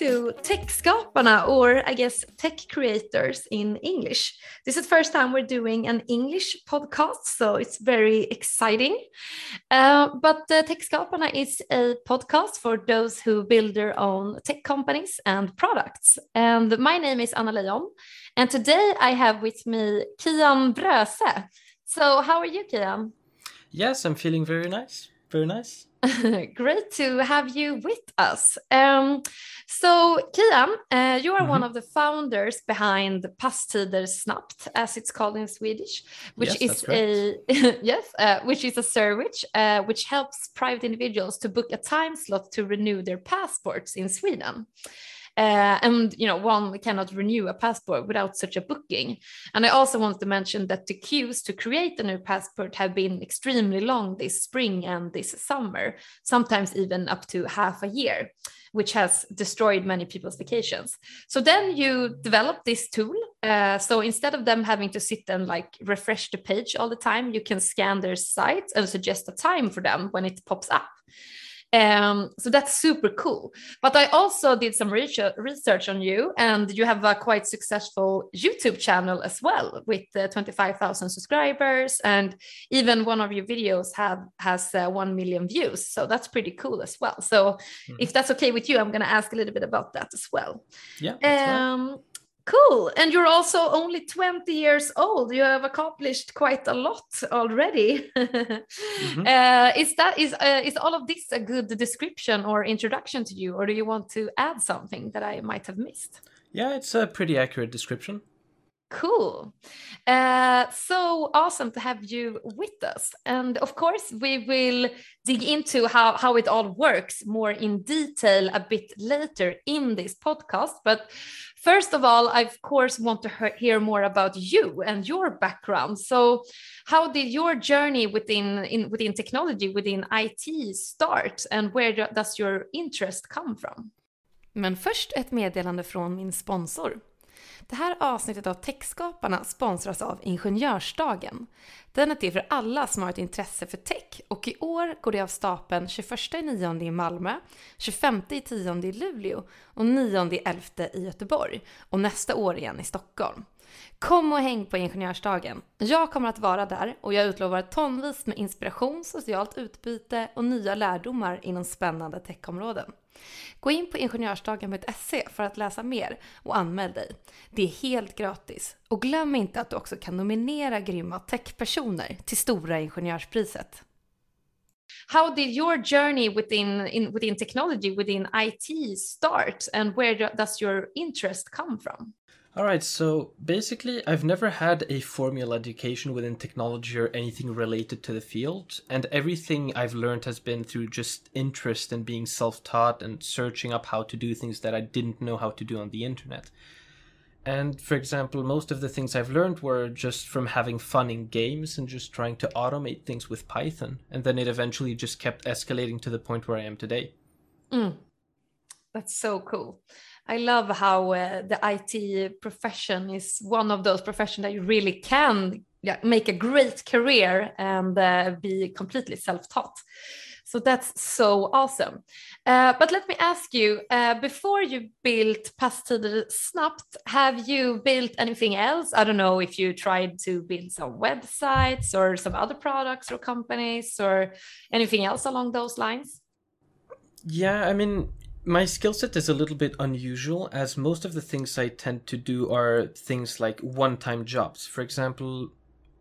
to Techskaparna, or I guess tech creators in English. This is the first time we're doing an English podcast, so it's very exciting. Uh, but uh, Techskaparna is a podcast for those who build their own tech companies and products. And my name is Anna Leijon, and today I have with me Kian Bröse. So, how are you, Kian? Yes, I'm feeling very nice. Very nice. Great to have you with us. Um, so, Kian, uh, you are mm -hmm. one of the founders behind Passtider Snabbt, as it's called in Swedish, which yes, is a yes, uh, which is a service uh, which helps private individuals to book a time slot to renew their passports in Sweden. Uh, and you know one cannot renew a passport without such a booking. And i also want to mention that the queues to create a new passport have been extremely long this spring and this summer sometimes even up to half a year which has destroyed many people's vacations. So then you develop this tool. Uh, so instead of them having to sit and like refresh the page all the time you can scan their site and suggest a time for them when it pops up um, so that's super cool. But I also did some research on you, and you have a quite successful YouTube channel as well with uh, 25,000 subscribers, and even one of your videos have has uh, 1 million views. So that's pretty cool as well. So mm. if that's okay with you, I'm going to ask a little bit about that as well. Yeah. Um, Cool. And you're also only 20 years old. You have accomplished quite a lot already. mm-hmm. uh, is that is uh, is all of this a good description or introduction to you or do you want to add something that I might have missed? Yeah, it's a pretty accurate description. Cool. Uh, so awesome to have you with us. And of course, we will dig into how, how it all works more in detail a bit later in this podcast. But first of all, I, of course, want to hear more about you and your background. So, how did your journey within, in, within technology, within IT start? And where does your interest come from? Men först ett meddelande från min sponsor. Det här avsnittet av Techskaparna sponsras av Ingenjörsdagen. Den är till för alla som har ett intresse för tech och i år går det av stapeln 21.9 i Malmö, 25.10 i Luleå och 9.11 i Göteborg och nästa år igen i Stockholm. Kom och häng på Ingenjörsdagen. Jag kommer att vara där och jag utlovar tonvis med inspiration, socialt utbyte och nya lärdomar inom spännande techområden. Gå in på ingenjörsdagen.se för att läsa mer och anmäl dig. Det är helt gratis. Och glöm inte att du också kan nominera grymma techpersoner till Stora Ingenjörspriset. How did your journey within in, within technology, within IT start and where does your interest come from? All right, so basically, I've never had a formal education within technology or anything related to the field, and everything I've learned has been through just interest and being self taught and searching up how to do things that I didn't know how to do on the internet. And for example, most of the things I've learned were just from having fun in games and just trying to automate things with Python, and then it eventually just kept escalating to the point where I am today. Mm. That's so cool. I love how uh, the IT profession is one of those professions that you really can yeah, make a great career and uh, be completely self-taught. So that's so awesome. Uh, but let me ask you, uh, before you built Passtider Snabbt, have you built anything else? I don't know if you tried to build some websites or some other products or companies or anything else along those lines. Yeah, I mean, my skill set is a little bit unusual as most of the things I tend to do are things like one time jobs. For example,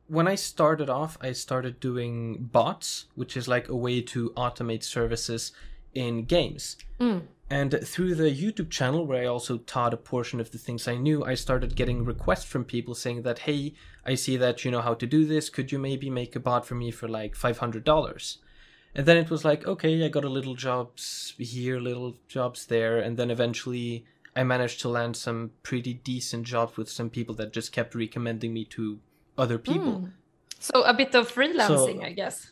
when I started off, I started doing bots, which is like a way to automate services in games. Mm. And through the YouTube channel, where I also taught a portion of the things I knew, I started getting requests from people saying that, hey, I see that you know how to do this. Could you maybe make a bot for me for like $500? And then it was like okay i got a little jobs here little jobs there. And then eventually i managed to land some pretty decent jobs with some people that just kept recommending me to other people. Mm. so a bit of freelancing so, i guess.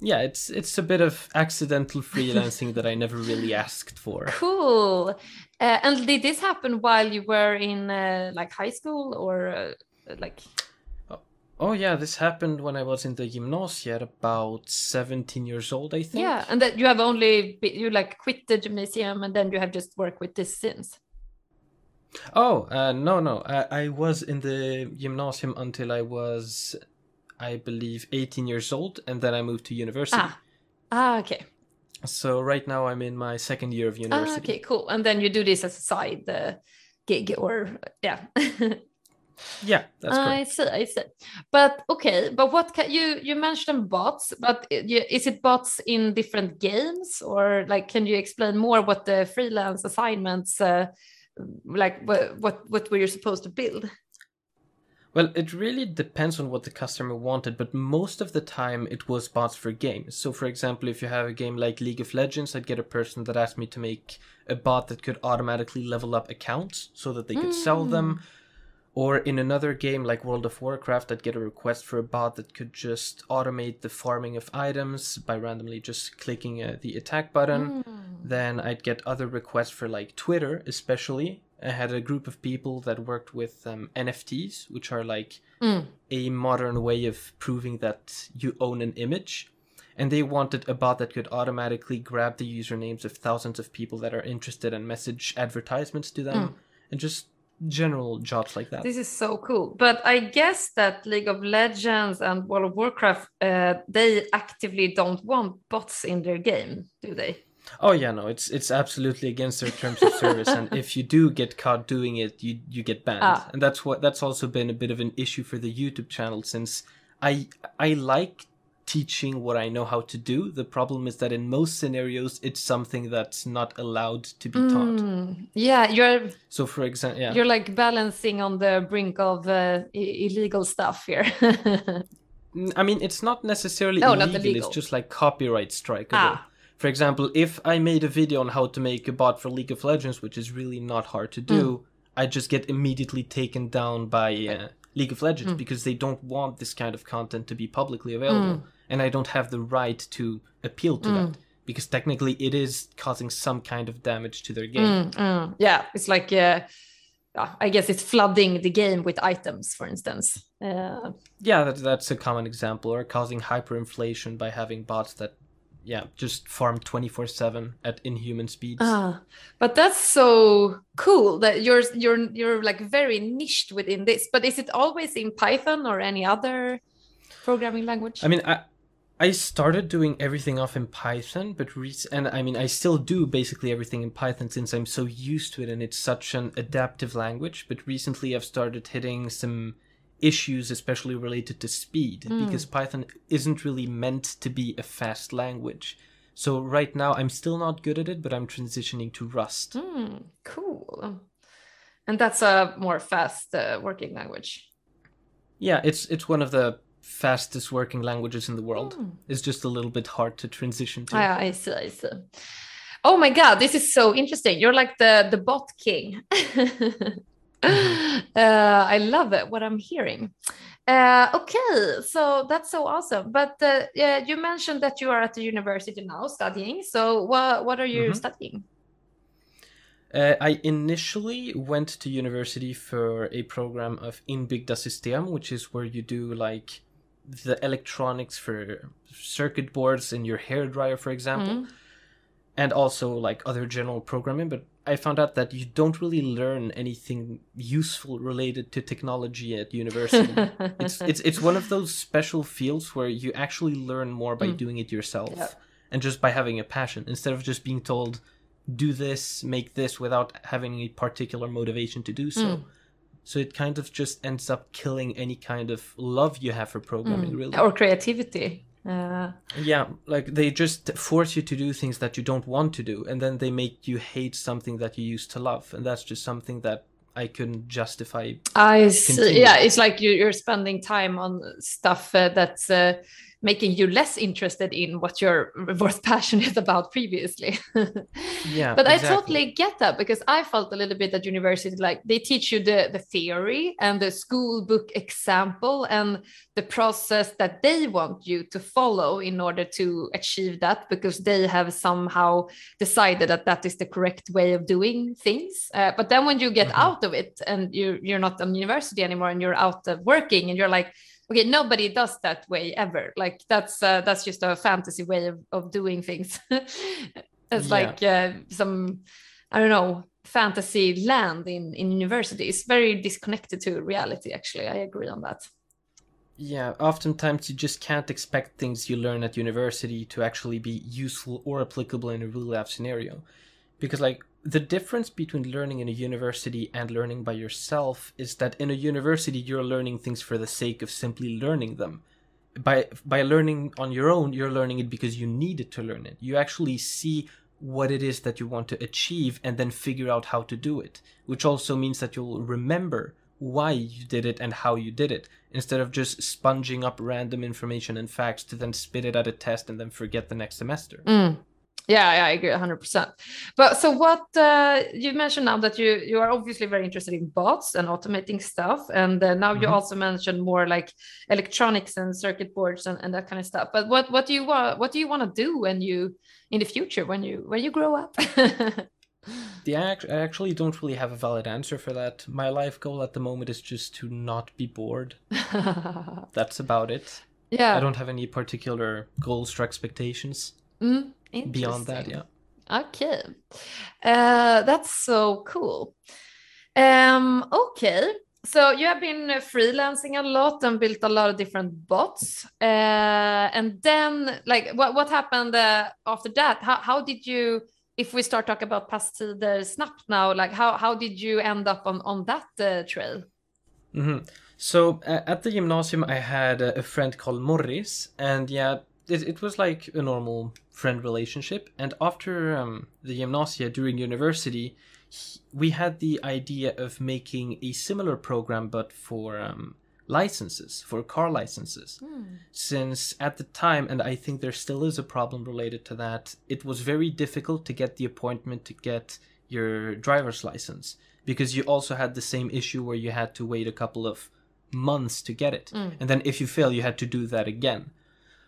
Yeah it's it's a bit of accidental freelancing that i never really asked for. Cool. Uh, and did this happen while you were in uh, like high school or uh, like Oh yeah, this happened when I was in the gymnasium about 17 years old, I think. Yeah, and that you have only you like quit the gymnasium and then you have just worked with this since. Oh, uh, no, no. I, I was in the gymnasium until I was, I believe, 18 years old, and then I moved to university. Ah, ah, okay. So right now I'm in my second year of university. Ah, okay, cool. And then you do this as a side uh, gig, or yeah. yeah, that's correct. I see, I see. But okay, but what can you you mentioned bots, but is it bots in different games, or like can you explain more what the freelance assignments? Uh, like what what what were you supposed to build well, it really depends on what the customer wanted, but most of the time it was bots for games. So, for example, if you have a game like League of Legends, I'd get a person that asked me to make a bot that could automatically level up accounts so that they could mm. sell them. Or in another game like World of Warcraft, I'd get a request for a bot that could just automate the farming of items by randomly just clicking uh, the attack button. Mm. Then I'd get other requests for like Twitter, especially, I had a group of people that worked with um, NFTs, which are like mm. a modern way of proving that you own an image. And they wanted a bot that could automatically grab the usernames of thousands of people that are interested and message advertisements to them mm. and just general jobs like that. This is so cool. But I guess that League of Legends and World of Warcraft, uh, they actively don't want bots in their game, do they? Oh yeah, no, it's it's absolutely against their terms of service, and if you do get caught doing it, you you get banned, ah. and that's what that's also been a bit of an issue for the YouTube channel since I I like teaching what I know how to do. The problem is that in most scenarios, it's something that's not allowed to be taught. Mm, yeah, you're. So, for example, yeah. you're like balancing on the brink of uh, illegal stuff here. I mean, it's not necessarily no, illegal, not illegal. It's just like copyright strike. Ah. For example, if I made a video on how to make a bot for League of Legends, which is really not hard to do, mm. I just get immediately taken down by uh, League of Legends mm. because they don't want this kind of content to be publicly available, mm. And I don't have the right to appeal to that mm. because technically it is causing some kind of damage to their game. Mm, mm. Yeah, it's like uh, I guess it's flooding the game with items, for instance. Uh, yeah, that, that's a common example, or causing hyperinflation by having bots that yeah, just farm 24/7 at inhuman speeds. Ah, but that's so cool that you're you're you're like very niched within this. But is it always in Python or any other programming language? I mean, I I started doing everything off in Python, but re- and I mean, I still do basically everything in Python since I'm so used to it and it's such an adaptive language. But recently, I've started hitting some issues, especially related to speed, mm. because Python isn't really meant to be a fast language. So right now, I'm still not good at it, but I'm transitioning to Rust. Mm, cool. And that's a more fast uh, working language. Yeah, it's it's one of the fastest working languages in the world. Mm. It's just a little bit hard to transition to. Ah, I see. I see. Oh my god, this is so interesting. You're like the the bot king. Mm-hmm. Uh, I love it, what I'm hearing. Uh, okay, so that's so awesome. But uh, yeah, you mentioned that you are at the university now studying. So what what are you mm-hmm. studying? Uh, I initially went to university for a program of Inbyggda System, which is where you do like the electronics for circuit boards in your hair dryer, for example, mm. and also like other general programming. But I found out that you don't really learn anything useful related to technology at university. it's it's it's one of those special fields where you actually learn more by mm. doing it yourself yep. and just by having a passion instead of just being told do this, make this without having a particular motivation to do so. Mm. So it kind of just ends up killing any kind of love you have for programming, mm. really. Or creativity. Uh, yeah, like they just force you to do things that you don't want to do, and then they make you hate something that you used to love, and that's just something that I couldn't justify. I see. Yeah, it's like you're spending time on stuff uh, that's uh, making you less interested in what you're was passionate about previously. yeah. But exactly. I totally get that because I felt a little bit at university like they teach you the the theory and the school book example and the process that they want you to follow in order to achieve that because they have somehow decided that that is the correct way of doing things. Uh, but then when you get mm-hmm. out of it and you you're not on university anymore and you're out of working and you're like okay nobody does that way ever. Like that's uh, that's just a fantasy way of, of doing things. It's yeah. like uh, some i don't know fantasy land in in universities very disconnected to reality actually. I agree on that. Yeah oftentimes you just can't expect things you learn at university to actually be useful or applicable in a real life scenario. Because like the difference between learning in a university and learning by yourself is that in a university you're learning things for the sake of simply learning them. By by learning on your own you're learning it because you needed to learn it. You actually see what it is that you want to achieve and then figure out how to do it which also means that you'll remember why you did it and how you did it instead of just sponging up random information and facts to then spit it at a test and then forget the next semester. Mm. Yeah, yeah, I agree 100%. But so what uh, you mentioned now that you you are obviously very interested in bots and automating stuff and uh, now mm-hmm. you also mentioned more like electronics and circuit boards and, and that kind of stuff. But what what do you want what do you want to do when you in the future when you when you grow up? the I actually don't really have a valid answer for that. My life goal at the moment is just to not be bored. That's about it. Yeah. I don't have any particular goals or expectations. Mm beyond that yeah. Okay. Uh, that's so cool. Um, okay. So you have been freelancing a lot and built a lot of different bots. Uh, and then like what, what happened uh, after that? How, how did you if we start talking about Passtider Snabbt now like how, how did you end up on, on that uh, trail? Mm-hmm. so at the gymnasium i had a friend called morris and yeah it, it was like a normal friend relationship. And after um, the gymnasia during university, he, we had the idea of making a similar program, but for um, licenses, for car licenses. Mm. Since at the time, and I think there still is a problem related to that, it was very difficult to get the appointment to get your driver's license because you also had the same issue where you had to wait a couple of months to get it. Mm. And then if you fail, you had to do that again.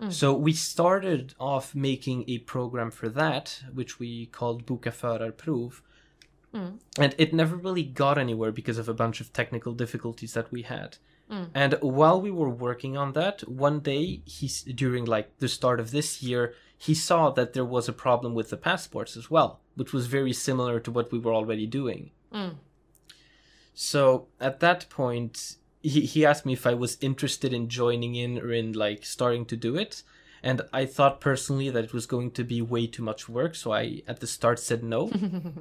Mm. So we started off making a program for that, which we called Boka Förarprov. Mm. And it never really got anywhere because of a bunch of technical difficulties that we had. Mm. And while we were working on that, one day he during like the start of this year, he saw that there was a problem with the passports as well, which was very similar to what we were already doing. Mm. So at that point, he, he asked me if I was interested in joining in or in like starting to do it. And I thought personally that it was going to be way too much work, so I at the start said no.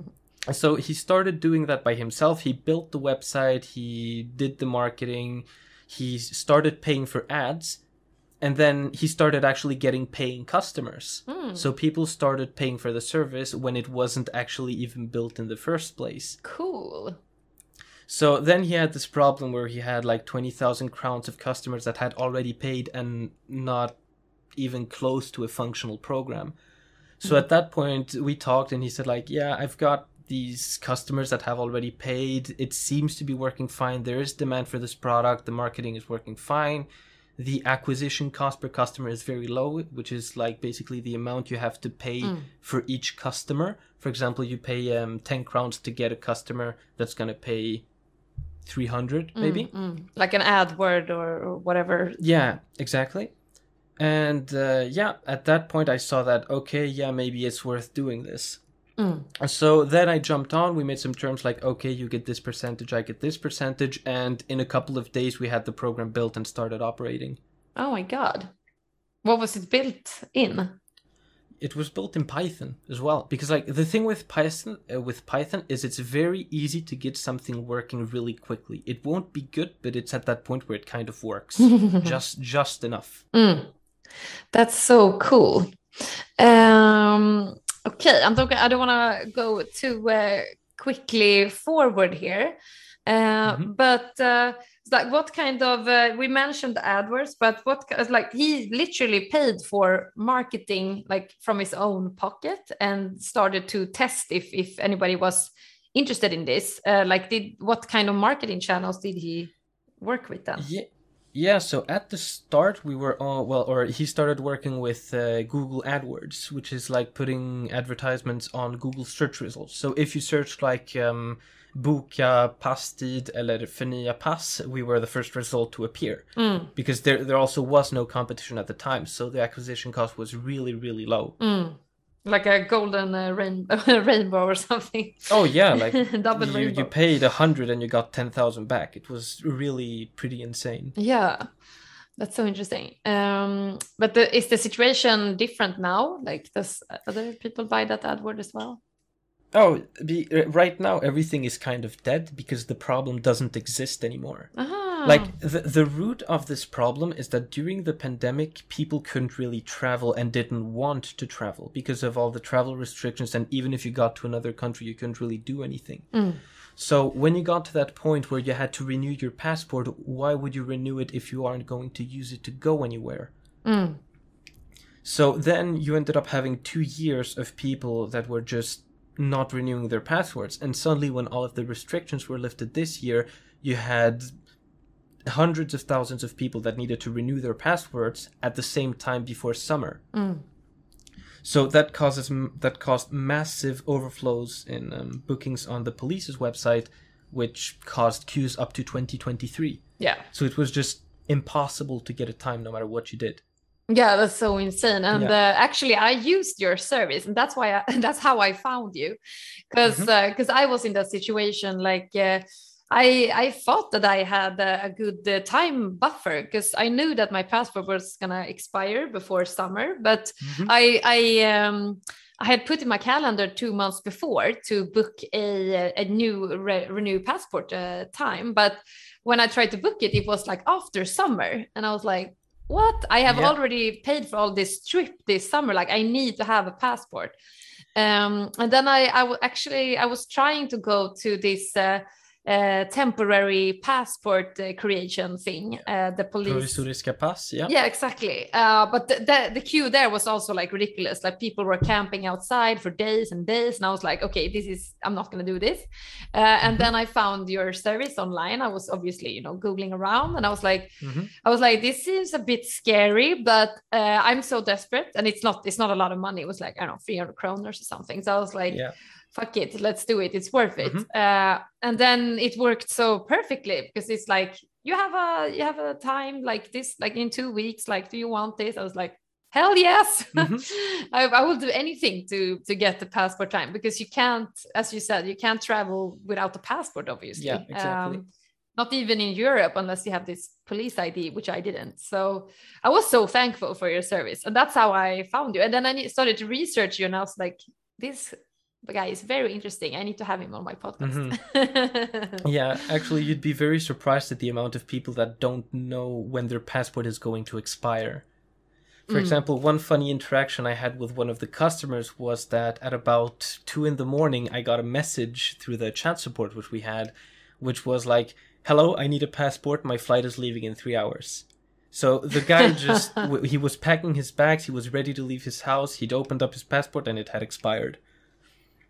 so he started doing that by himself. He built the website, he did the marketing, he started paying for ads, and then he started actually getting paying customers. Mm. So people started paying for the service when it wasn't actually even built in the first place. Cool. So then he had this problem where he had like 20,000 crowns of customers that had already paid and not even close to a functional program. So mm-hmm. at that point we talked and he said like, "Yeah, I've got these customers that have already paid. It seems to be working fine. There is demand for this product. The marketing is working fine. The acquisition cost per customer is very low, which is like basically the amount you have to pay mm. for each customer. For example, you pay um, 10 crowns to get a customer that's going to pay 300 mm, maybe? mm, like an AdWord or, or whatever. Yeah exactly. And uh, yeah at that point i saw that okay yeah maybe it's worth doing this. Mm. so then i jumped on. We made some terms like okay you get this percentage i get this percentage. And in a couple of days we had the program built and started operating. Oh my god. What was it built in it was built in Python as well because like the thing with Python uh, with Python is it's very easy to get something working really quickly. It won't be good, but it's at that point where it kind of works just just enough. Mm. That's so cool. Um, okay, I'm talking. I don't want to go too uh, quickly forward here, uh, mm-hmm. but uh, like what kind of uh, we mentioned AdWords, but what like he literally paid for marketing like from his own pocket and started to test if if anybody was interested in this. Uh, like, did what kind of marketing channels did he work with then? Yeah. Yeah, so at the start we were all well, or he started working with uh, Google AdWords, which is like putting advertisements on Google search results. So if you search like um, Boka passtid eller förnya pass, we were the first result to appear Mm. because there there also was no competition at the time, so the acquisition cost was really really low. Mm. Like a golden uh, rain- rainbow or something. Oh yeah, like you, rainbow. you paid a hundred and you got ten thousand back. It was really pretty insane. Yeah, that's so interesting. Um, but the, is the situation different now? Like, does other people buy that AdWord as well? Oh, be, uh, right now everything is kind of dead because the problem doesn't exist anymore. Ah, Like the the root of this problem is that during the pandemic people couldn't really travel and didn't want to travel because of all the travel restrictions and even if you got to another country you couldn't really do anything. Mm. So when you got to that point where you had to renew your passport, why would you renew it if you aren't going to use it to go anywhere? Mm. So then you ended up having two years of people that were just not renewing their passwords. And suddenly, when all of the restrictions were lifted this year, you had hundreds of thousands of people that needed to renew their passwords at the same time before summer. Mm. So that causes that caused massive overflows in um, bookings on the police's website, which caused queues up to 2023. yeah. So it was just impossible to get a time no matter what you did. Yeah, that's so insane. And Yeah. uh, actually, I used your service, and that's why I, that's how I found you, because because I was in that situation. Like, uh, I I thought that I had a, a good uh, time buffer because I knew that my passport was gonna expire before summer, but Mhm. I I um I had put in my calendar two months before to book a a new re- renew passport uh, time, but when I tried to book it, it was like after summer, and I was like, "What? I have Yeah. already paid for all this trip this summer. Like, I need to have a passport." Um, and then I, I actually I was trying to go to this. Uh, uh, temporary passport uh, creation thing. Uh, the police Provisoriska pass, yeah. yeah, exactly. Uh, but the, the the queue there was also like ridiculous. Like people were camping outside for days and days, and I was like, okay, this is I'm not gonna do this. Uh, and Mhm. then I found your service online. I was obviously you know googling around, and I was like, Mhm. I was like, this seems a bit scary, but uh, I'm so desperate, and it's not it's not a lot of money. It was like I don't know 300 kroners or something. So I was like, Yeah. Fuck it, let's do it. It's worth it. Mhm. Uh, and then it worked so perfectly because it's like you have a you have a time like this, like in two weeks. Like, do you want this? I was like, hell yes, Mhm. I, I will do anything to to get the passport time because you can't, as you said, you can't travel without the passport, obviously. Yeah, exactly. Um, not even in Europe unless you have this police ID, which I didn't. So I was so thankful for your service, and that's how I found you. And then I started to research you, and I was like, this guy is very interesting. I need to have him on my podcast. Yeah, actually, you'd be very surprised at the amount of people that don't know when their passport is going to expire. For Mm. example, one funny interaction I had with one of the customers was that at about two in the morning, I got a message through the chat support which we had, which was like, "Hello, I need a passport. My flight is leaving in three hours." So the guy just w- he was packing his bags. He was ready to leave his house. He'd opened up his passport and it had expired.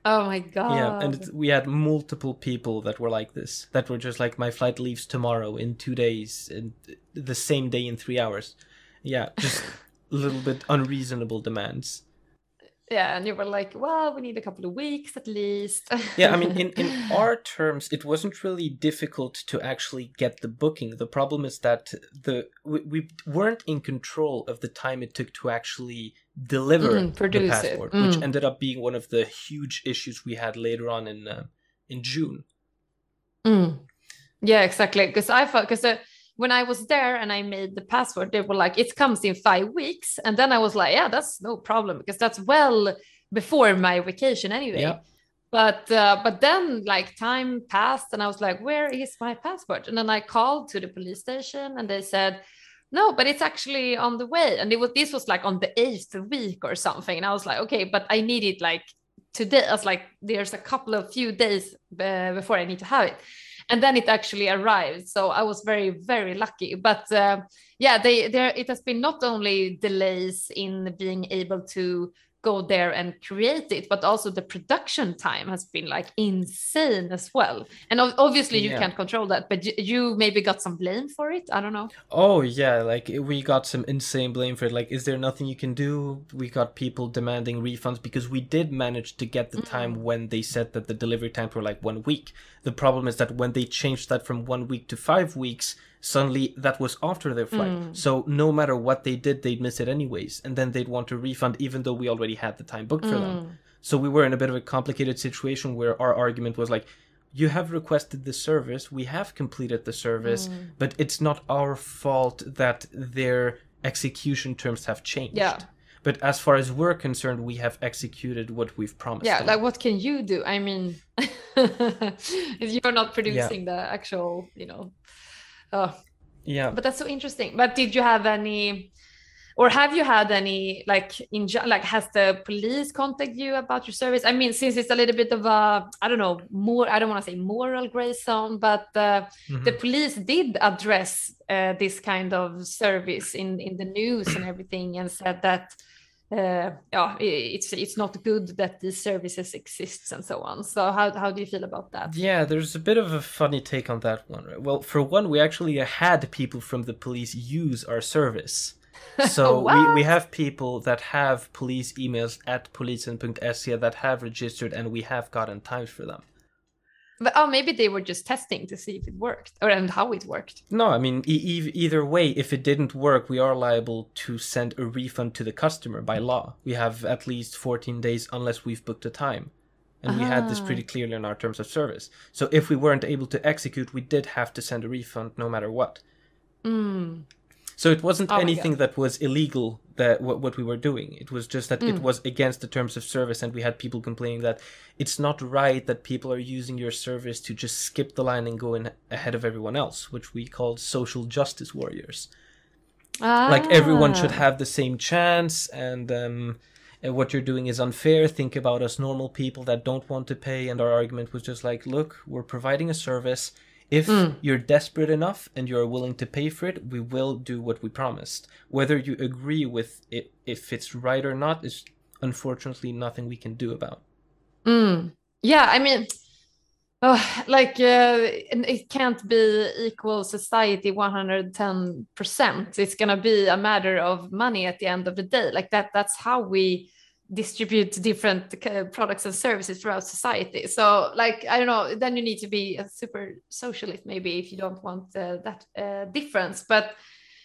Oh my god! Yeah, and it, we had multiple people that were like this. That were just like, my flight leaves tomorrow in two days, and the same day in three hours. Yeah, just a little bit unreasonable demands. yeah, and you were like, well, we need a couple of weeks at least. Yeah, I mean, in in our terms, it wasn't really difficult to actually get the booking. The problem is that the we, we weren't in control of the time it took to actually deliver Mm, produce the passport, which Mm. ended up being one of the huge issues we had later on in uh, in June. Mm. Yeah, exactly. Because I thought, because uh, when I was there and I made the passport, they were like, it comes in five weeks. And then I was like, yeah, that's no problem because that's well before my vacation anyway. Yeah. But uh, but then like time passed and I was like, where is my passport? And then I called to the police station and they said, no, but it's actually on the way. And it was this was like on the eighth week or something. And I was like, okay, but I need it like today. I was like, there's a couple of few days uh, before I need to have it and then it actually arrived so i was very very lucky but uh, yeah they there it has been not only delays in being able to go there and create it but also the production time has been like insane as well. And obviously you yeah. can't control that but you maybe got some blame for it? I don't know. Oh yeah like we got some insane blame for it. Like is there nothing you can do? We got people demanding refunds because we did manage to get the mm-hmm. time when they said that the delivery times were like one week. The problem is that when they changed that from one week to five weeks suddenly that was after their flight. Mm. So no matter what they did, they'd miss it anyways. And then they'd want a refund even though we already had the time booked for mm. them. So we were in a bit of a complicated situation where our argument was like, you have requested the service, we have completed the service, mm. but it's not our fault that their execution terms have changed. Yeah. But as far as we're concerned, we have executed what we've promised. Yeah, them. like what can you do? I mean, if you're not producing yeah. the actual, you know, Oh, yeah. But that's so interesting. But did you have any, or have you had any like in like has the police contact you about your service? I mean, since it's a little bit of a I don't know more I don't want to say moral gray zone, but uh, mm-hmm. the police did address uh, this kind of service in in the news and everything, and said that uh, yeah, it's it's not good that these services exist and so on. So how how do you feel about that? Yeah, there's a bit of a funny take on that one. Right? Well, for one, we actually had people from the police use our service. So we, we have people that have police emails at polisen.se that have registered and we have gotten times for them. But, oh, maybe they were just testing to see if it worked or and how it worked. No, I mean, e- either way, if it didn't work, we are liable to send a refund to the customer by law. We have at least 14 days unless we've booked a time. And we had this pretty ah. clearly in our terms of service. So if we weren't able to execute, we did have to send a refund no matter what. Mm. So it wasn't oh anything that was illegal that what, what we were doing. It was just that mm. it was against the terms of service, and we had people complaining that it's not right that people are using your service to just skip the line and go in ahead of everyone else, which we called social justice warriors. Ah. Like everyone should have the same chance, and um, and what you're doing is unfair. Think about us normal people that don't want to pay. And our argument was just like, look, we're providing a service. If mm. you're desperate enough and you're willing to pay for it, we will do what we promised. Whether you agree with it, if it's right or not, is unfortunately nothing we can do about. Mm. Yeah, I mean, oh, like uh, it can't be equal society 110%. It's gonna be a matter of money at the end of the day. Like that. That's how we distribute different products and services throughout society. So like i don't know then you need to be a super socialist maybe if you don't want uh, that uh, difference. But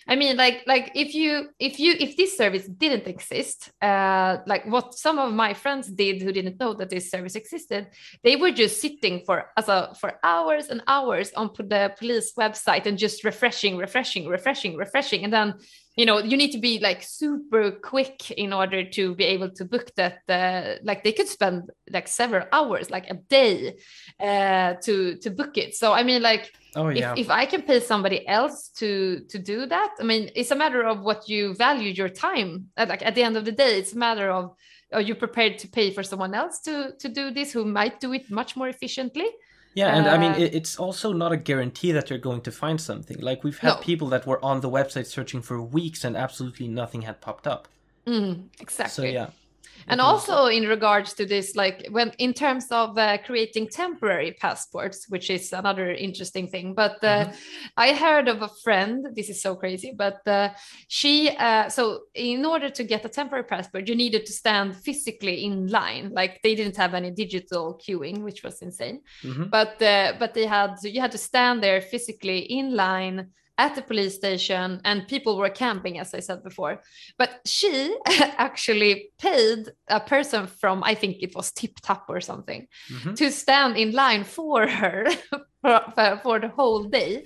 I mean, like, like if you, if you, if this service didn't exist, uh, like what some of my friends did who didn't know that this service existed, they were just sitting for as a for hours and hours on the police website and just refreshing, refreshing, refreshing, refreshing, and then you know you need to be like super quick in order to be able to book that uh, like they could spend like several hours like a day uh, to to book it. So i mean like oh, yeah. if, if i can pay somebody else to to do that i mean it's a matter of what you value your time. Like at the end of the day it's a matter of are you prepared to pay for someone else to to do this who might do it much more efficiently yeah, and uh, I mean, uh, it's also not a guarantee that you're going to find something. Like, we've had no. people that were on the website searching for weeks and absolutely nothing had popped up. Mm, exactly. So, yeah and also in regards to this like when in terms of uh, creating temporary passports which is another interesting thing but uh, mm-hmm. i heard of a friend this is so crazy but uh, she uh, so in order to get a temporary passport you needed to stand physically in line like they didn't have any digital queuing which was insane mm-hmm. but uh, but they had you had to stand there physically in line at the police station and people were camping as i said before. But she actually paid a person from i think it was tip top or something mm-hmm. to stand in line for her for, for, the whole day.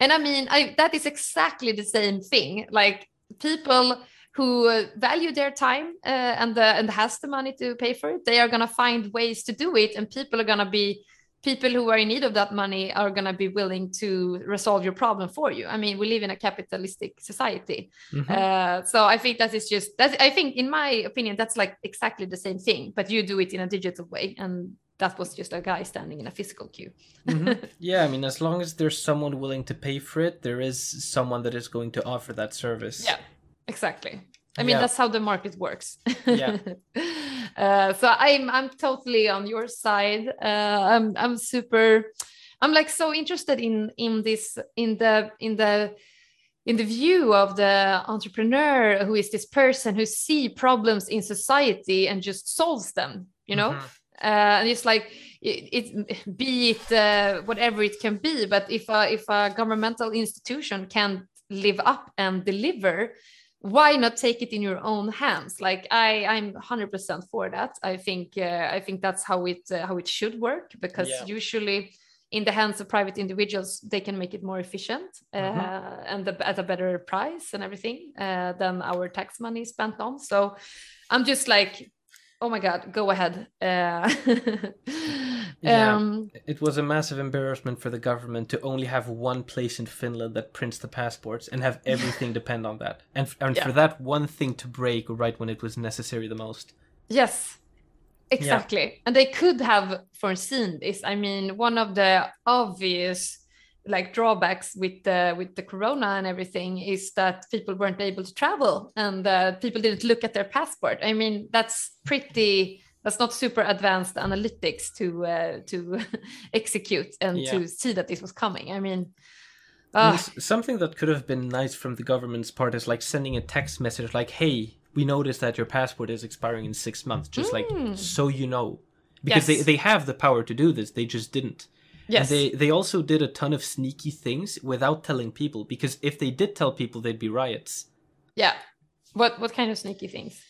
And i mean I, that is exactly the same thing. Like people who value their time uh, and the, and has the money to pay for it they are going to find ways to do it and people are going to be people who are in need of that money are going to be willing to resolve your problem for you. I mean we live in a capitalistic society. Mm-hmm. uh, so i think that is just that i think in my opinion that's like exactly the same thing but you do it in a digital way and that was just a guy standing in a physical queue. Mm-hmm. yeah i mean as long as there's someone willing to pay for it there is someone that is going to offer that service. Yeah exactly I mean, Yeah. that's how the market works. Yeah. uh, so I'm I'm totally on your side. Uh, I'm I'm super. I'm like so interested in in this in the in the in the view of the entrepreneur who is this person who see problems in society and just solves them. You know. Mhm. uh, and it's like it, it be it uh, whatever it can be but if a if a governmental institution can live up and deliver why not take it in your own hands like i i'm 100% for that i think uh, i think that's how it uh, how it should work because Yeah. usually in the hands of private individuals they can make it more efficient uh, Mhm. and the, at a better price and everything uh, than our tax money spent on so i'm just like oh my god go ahead uh, Yeah. um, It was a massive embarrassment for the government to only have one place in Finland that prints the passports and have everything depend on that. And, and Yeah. for that one thing to break right when it was necessary the most. Yes, exactly. And they could have foreseen this. I mean, one of the obvious like drawbacks with the with the corona and everything is that people weren't able to travel and uh, people didn't look at their passport. I mean, that's pretty that's not super advanced analytics to uh, to execute and Yeah. to see that this was coming. I mean, I mean, ah, something that could have been nice from the government's part is like sending a text message like, hey, we noticed that your passport is expiring in six months, just Mm. like so you know. Because Yes. they, they have the power to do this, they just didn't. yes, And they, they also did a ton of sneaky things without telling people, because if they did tell people, they'd be riots. yeah. What what kind of sneaky things?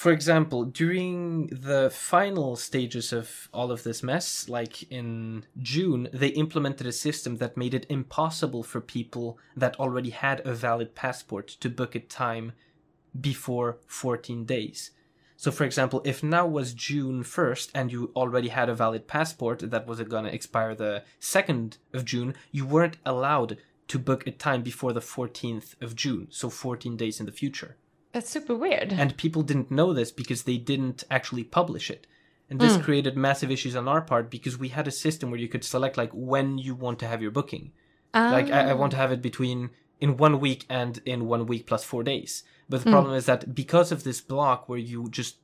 For example, during the final stages of all of this mess, like in June, they implemented a system that made it impossible for people that already had a valid passport to book a time before 14 days. So, for example, if now was June 1st and you already had a valid passport that was going to expire the 2nd of June, you weren't allowed to book a time before the 14th of June, so 14 days in the future That's super weird. and people didn't know this because they didn't actually publish it and this Mm. created massive issues on our part because we had a system where you could select like when you want to have your booking like I, I want to have it between in one week and in one week plus four days but the Mm. problem is that because of this block where you just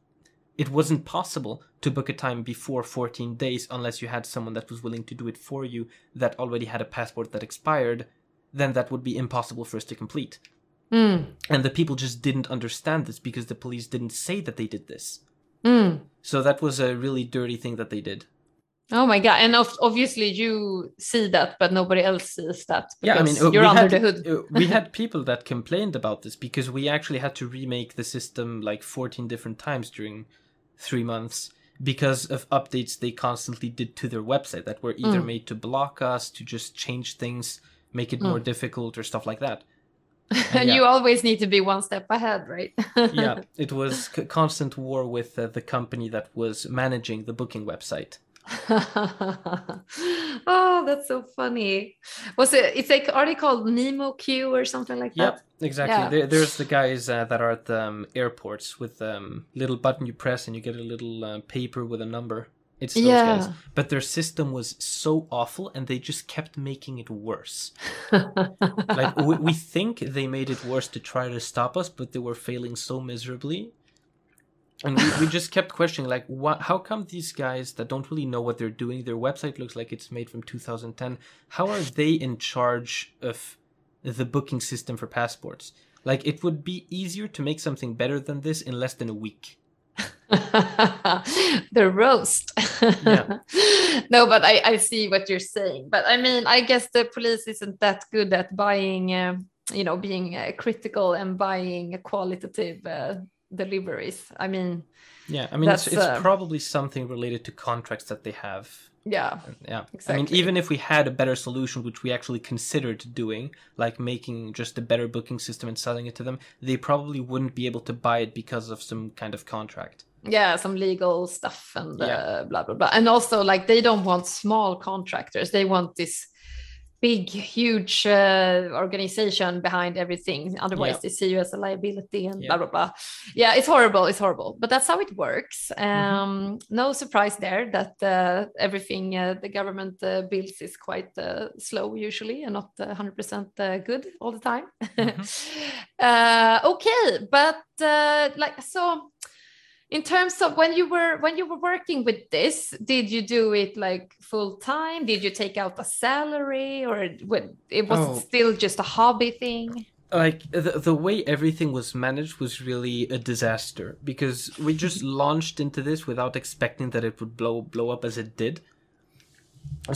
it wasn't possible to book a time before 14 days unless you had someone that was willing to do it for you that already had a passport that expired then that would be impossible for us to complete Mm, and the people just didn't understand this because the police didn't say that they did this. mm. So that was a really dirty thing that they did. Oh my god! And of, obviously you see that, but nobody else sees that. Yeah, I mean, uh, you're we under had, the hood. uh, we had people that complained about this because we actually had to remake the system like 14 different times during three months because of updates they constantly did to their website that were either Mm. made to block us, to just change things, make it more difficult, or stuff like that. And yeah. you always need to be one step ahead, right? yeah, it was c- constant war with uh, the company that was managing the booking website. oh, that's so funny. Was it? It's like are they called Nemo Q or something like Yep, that? exactly. Yeah. There, there's the guys uh, that are at the um, airports with um, little button you press and you get a little uh, paper with a number. It's those guys. Yeah. But their system was so awful and they just kept making it worse. Like, we, we think they made it worse to try to stop us, but they were failing so miserably. And we, we just kept questioning, like, what, how come these guys that don't really know what they're doing, their website looks like it's made from 2010, how are they in charge of the booking system for passports? Like, it would be easier to make something better than this in less than a week. the roast. Yeah. no, but I, I see what you're saying. But I mean, I guess the police isn't that good at buying, uh, you know, being uh, critical and buying qualitative uh, deliveries. I mean, Yeah, I mean, it's, it's uh, probably something related to contracts that they have. Yeah, Yeah. Exactly. I mean, even if we had a better solution, which we actually considered doing, like making just a better booking system and selling it to them, they probably wouldn't be able to buy it because of some kind of contract. yeah, some legal stuff and Yeah. uh, blah blah blah. And also, like, they don't want small contractors. They want this big, huge uh, organization behind everything. Otherwise, Yeah. they see you as a liability and Yeah. blah blah blah. Yeah, it's horrible. It's horrible, but that's how it works. Mm-hmm. Um, No surprise there that uh, everything uh, the government uh, builds is quite uh, slow usually and not uh, 100% uh, good all the time. Mm-hmm. uh, okay, but uh, like so in terms of when you were when you were working with this did you do it like full time did you take out a salary or it was Oh. still just a hobby thing? Like the, the way everything was managed was really a disaster because we just launched into this without expecting that it would blow blow up as it did.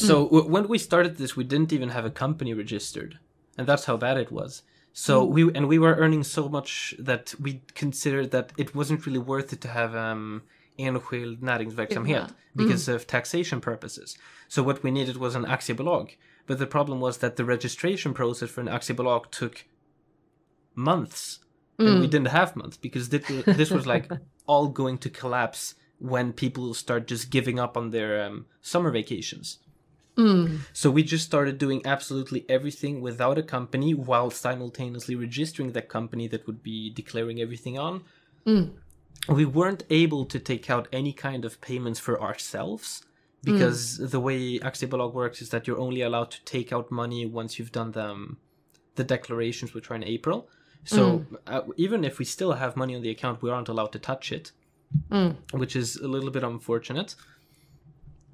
So mm. w- when we started this we didn't even have a company registered and that's how bad it was so we and we were earning so much that we considered that it wasn't really worth it to have um enskild näringsverksamhet Yeah. because of taxation purposes. So what we needed was an aktiebolag. But the problem was that the registration process for an aktiebolag took months. And we didn't have months because this was, this was like all going to collapse when people start just giving up on their um, summer vacations. Mm. So we just started doing absolutely everything without a company while simultaneously registering that company that would be declaring everything on. Mm. We weren't able to take out any kind of payments for ourselves because mm. the way Aktiebolag works is that you're only allowed to take out money once you've done the, um, the declarations, which are in April. So uh, even if we still have money on the account, we aren't allowed to touch it, which is a little bit unfortunate.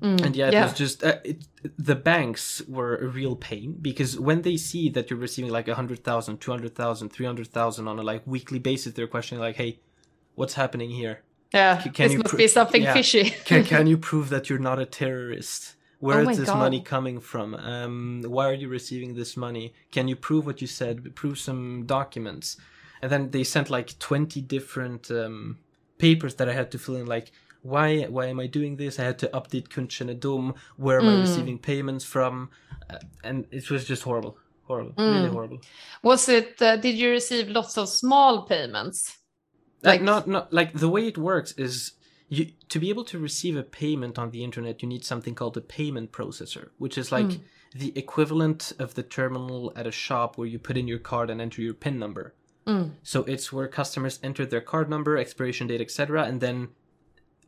And yeah, it Yeah. was just uh, it, the banks were a real pain because when they see that you're receiving like 100,000, 200,000, 300,000 on a like weekly basis, they're questioning like, "Hey, what's happening here? yeah C- can this you must pro- be something yeah. fishy Can can you prove that you're not a terrorist? Where Oh is this God. money coming from? Um, why are you receiving this money? Can you prove what you said? Prove some documents." And then they sent like 20 different um, papers that I had to fill in like why why am I doing this? I had to update kundkännedom. Where Hmm. am I receiving payments from? Uh, and it was just horrible, horrible, really Hmm. horrible. was it uh, did you receive lots of small payments Like Like- not not like the way it works is you to be able to receive a payment on the internet you need something called a payment processor, which is like the equivalent of the terminal at a shop where you put in your card and enter your PIN number. So it's where customers enter their card number, expiration date, etc., and then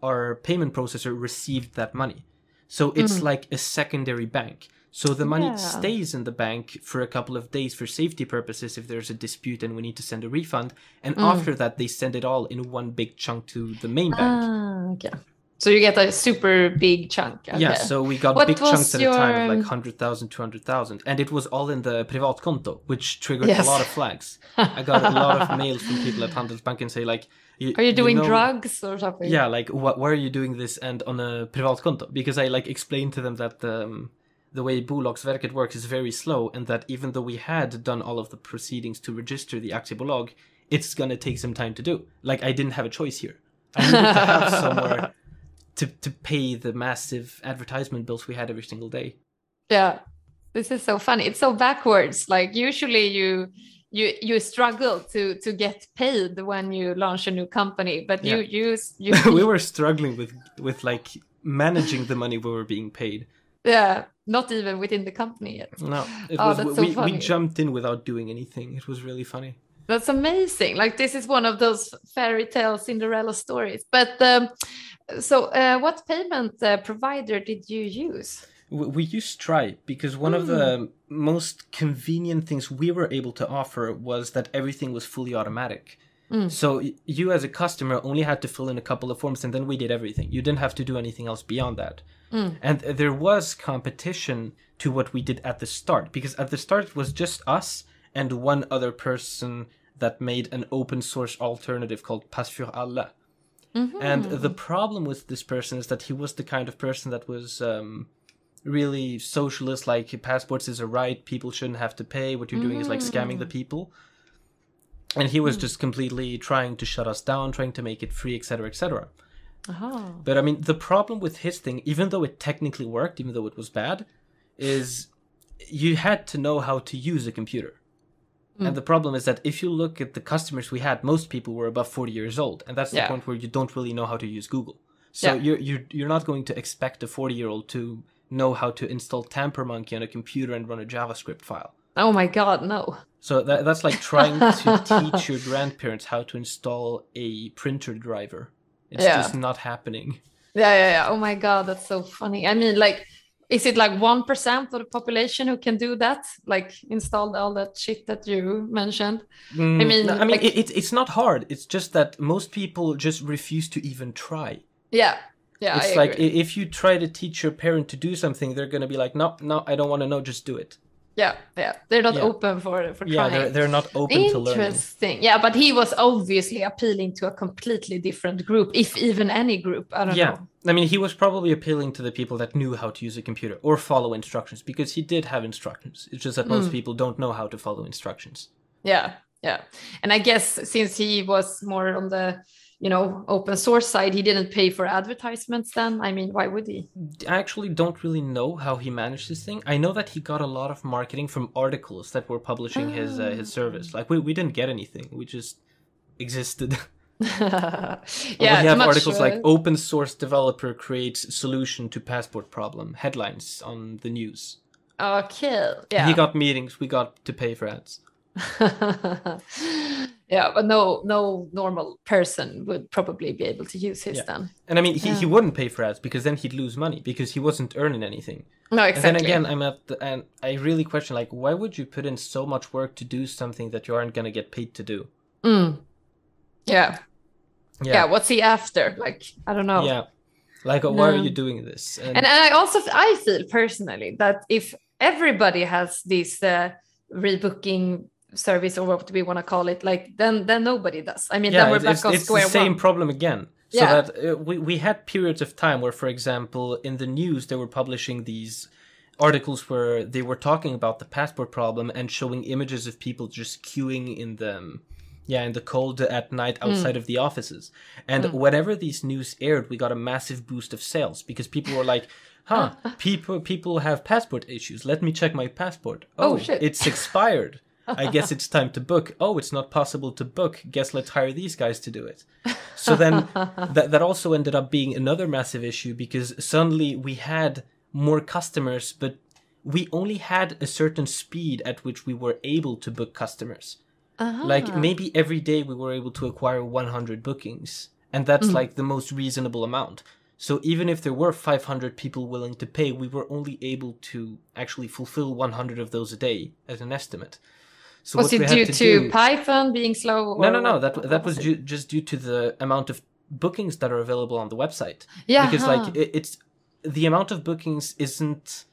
our payment processor received that money. So it's like a secondary bank. So the money Yeah. stays in the bank for a couple of days for safety purposes if there's a dispute and we need to send a refund. And after that, they send it all in one big chunk to the main bank. ah, okay so you get a super big chunk okay. Yeah, so we got What big chunks at a time of like 100,000, 200,000. And it was all in the privatkonto, which triggered Yes. a lot of flags. I got a lot of mails from people at Handelsbanken say like, are you doing know- drugs or something Yeah, like what? Why are you doing this and on a privatkonto? Because I like explained to them that um, the way Bolagsverket works is very slow, and that even though we had done all of the proceedings to register the aktiebolag, it's gonna take some time to do. Like I didn't have a choice here. I needed to have somewhere to to pay the massive advertisement bills we had every single day. Yeah, this is so funny. It's so backwards. Like usually you you you struggle to to get paid when you launch a new company, but you you you we were struggling with with like managing the money we were being paid. yeah not even within the company yet. No, it Oh, was that's so we, funny. we jumped in without doing anything. It was really funny. That's amazing. Like this is one of those fairy tale Cinderella stories. But um, so uh, what payment uh, provider did you use? We we used Stripe because one of the most convenient things we were able to offer was that everything was fully automatic. So you as a customer only had to fill in a couple of forms and then we did everything. You didn't have to do anything else beyond that. And there was competition to what we did at the start because at the start it was just us and one other person that made an open source alternative called Pass für alle. And mm-hmm. the problem with this person is that he was the kind of person that was um, really socialist, like passports is a right, people shouldn't have to pay. What you're doing is like scamming the mm. people. And he was mm. just completely trying to shut us down, trying to make it free, etc., etc. Oh. But I mean, the problem with his thing, even though it technically worked, even though it was bad, is you had to know how to use a computer. And mm. the problem is that if you look at the customers we had, most people were above 40 years old. And that's the Yeah. point where you don't really know how to use Google. So Yeah. you're, you're, you're not going to expect a 40 year old to know how to install Tampermonkey on a computer and run a JavaScript file. Oh my god, no. So that, that's like trying to teach your grandparents how to install a printer driver. It's Yeah. just not happening. Yeah, yeah, yeah. Oh my god, that's so funny. I mean, like, is it like one percent of the population who can do that? Like, install all that shit that you mentioned. Mm, mean, no, I mean, like- it, it, it's not hard. It's just that most people just refuse to even try. Yeah, yeah. it's I like agree. if you try to teach your parent to do something, they're gonna be like, no, no, I don't want to know. Just do it. Yeah, yeah. They're not Yeah. open for for Yeah, trying. they're they're not open to learning. Interesting. Yeah, but he was obviously appealing to a completely different group, if even any group. I don't Yeah, know. I mean, he was probably appealing to the people that knew how to use a computer or follow instructions because he did have instructions. It's just that Mm. most people don't know how to follow instructions. Yeah, yeah. And I guess since he was more on the, you know, open source side, he didn't pay for advertisements then. I mean, why would he? I actually don't really know how he managed this thing. I know that he got a lot of marketing from articles that were publishing his uh, his service. Like we, we didn't get anything. We just existed. yeah, we have articles like uh, open source developer creates solution to passport problem headlines on the news. okay, yeah. He got meetings. We got to pay for ads. yeah, but no, no normal person would probably be able to use his Yeah. then. And I mean, he, he wouldn't pay for ads because then he'd lose money because he wasn't earning anything. No, exactly. And again, I'm at the, and I really question like, why would you put in so much work to do something that you aren't gonna get paid to do? Mm. Yeah. yeah, Yeah, What's he after? Like, I don't know. yeah. Like, uh, why are you doing this? And, and, and I also I feel personally that if everybody has this uh, rebooking service or what we want to call it, like then then nobody does. I mean, yeah, then we're it's, back on it's square the same one. problem again. So Yeah. that uh, we we had periods of time where, for example, in the news they were publishing these articles where they were talking about the passport problem and showing images of people just queuing in the yeah in the cold at night Hmm. outside of the offices and whenever these news aired we got a massive boost of sales because people were like huh people people have passport issues let me check my passport Oh, oh, shit. it's expired i guess it's time to book. Oh it's not possible to book. Guess let's hire these guys to do it. So then that, that also ended up being another massive issue because suddenly we had more customers but we only had a certain speed at which we were able to book customers. Uh-huh. like maybe every day we were able to acquire 100 bookings and that's like the most reasonable amount. So even if there were 500 people willing to pay we were only able to actually fulfill 100 of those a day as an estimate so was it due to to, Python being slow? no or no no that that was due, just due to the amount of bookings that are available on the website yeah, because huh. like it, it's the amount of bookings isn't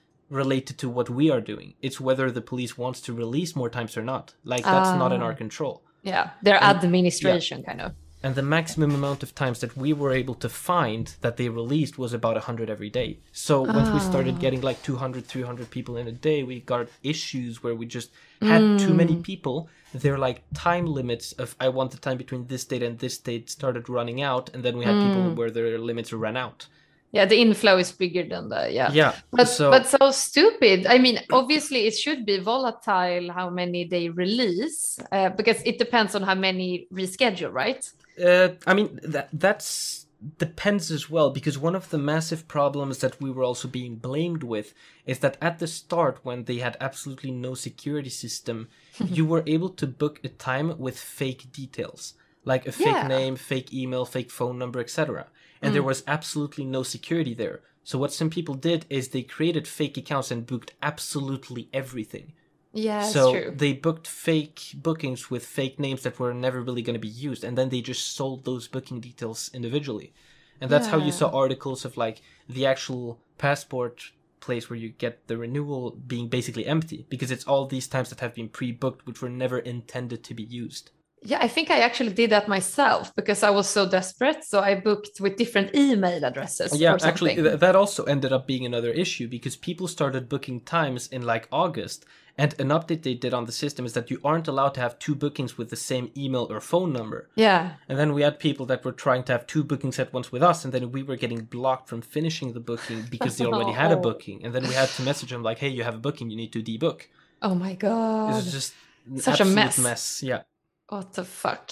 related to what we are doing it's whether the police wants to release more times or not like that's not in Ah. our control yeah, their and- administration kind of. And the maximum amount of times that we were able to find that they released was about 100 every day. So once we started getting like 200 300 people in a day we got issues where we just had too many mm. people. They're like time limits of i want the time between this date and this date started running out and then we had people mm. where their limits ran out Yeah, the inflow is bigger than the yeah. yeah But so but so stupid. I mean, obviously it should be volatile how many they release uh, because it depends on how many reschedule, right? Uh, I mean that that's depends as well because one of the massive problems that we were also being blamed with is that at the start when they had absolutely no security system, you were able to book a time with fake details like a fake Yeah. name, fake email, fake phone number, etc. And there mm. was absolutely no security there. So what some people did is they created fake accounts and booked absolutely everything. Yeah, that's so they booked fake bookings with fake names that were never really going to be used and then they just sold those booking details individually. And that's how you saw articles of like the actual passport place where you get the renewal being basically empty because it's all these times that have been pre-booked which were never intended to be used Yeah, I think I actually did that myself because I was so desperate. So I booked with different email addresses. yeah actually th- that also ended up being another issue because people started booking times in like august and an update they did on the system is that you aren't allowed to have two bookings with the same email or phone number yeah. And then we had people that were trying to have two bookings at once with us, and then we were getting blocked from finishing the booking because they already had a Oh. booking. And then we had to message them like, "Hey, you have a booking, you need to debook." Oh my It god. was just Such a mess. mess. Yeah, What the fuck?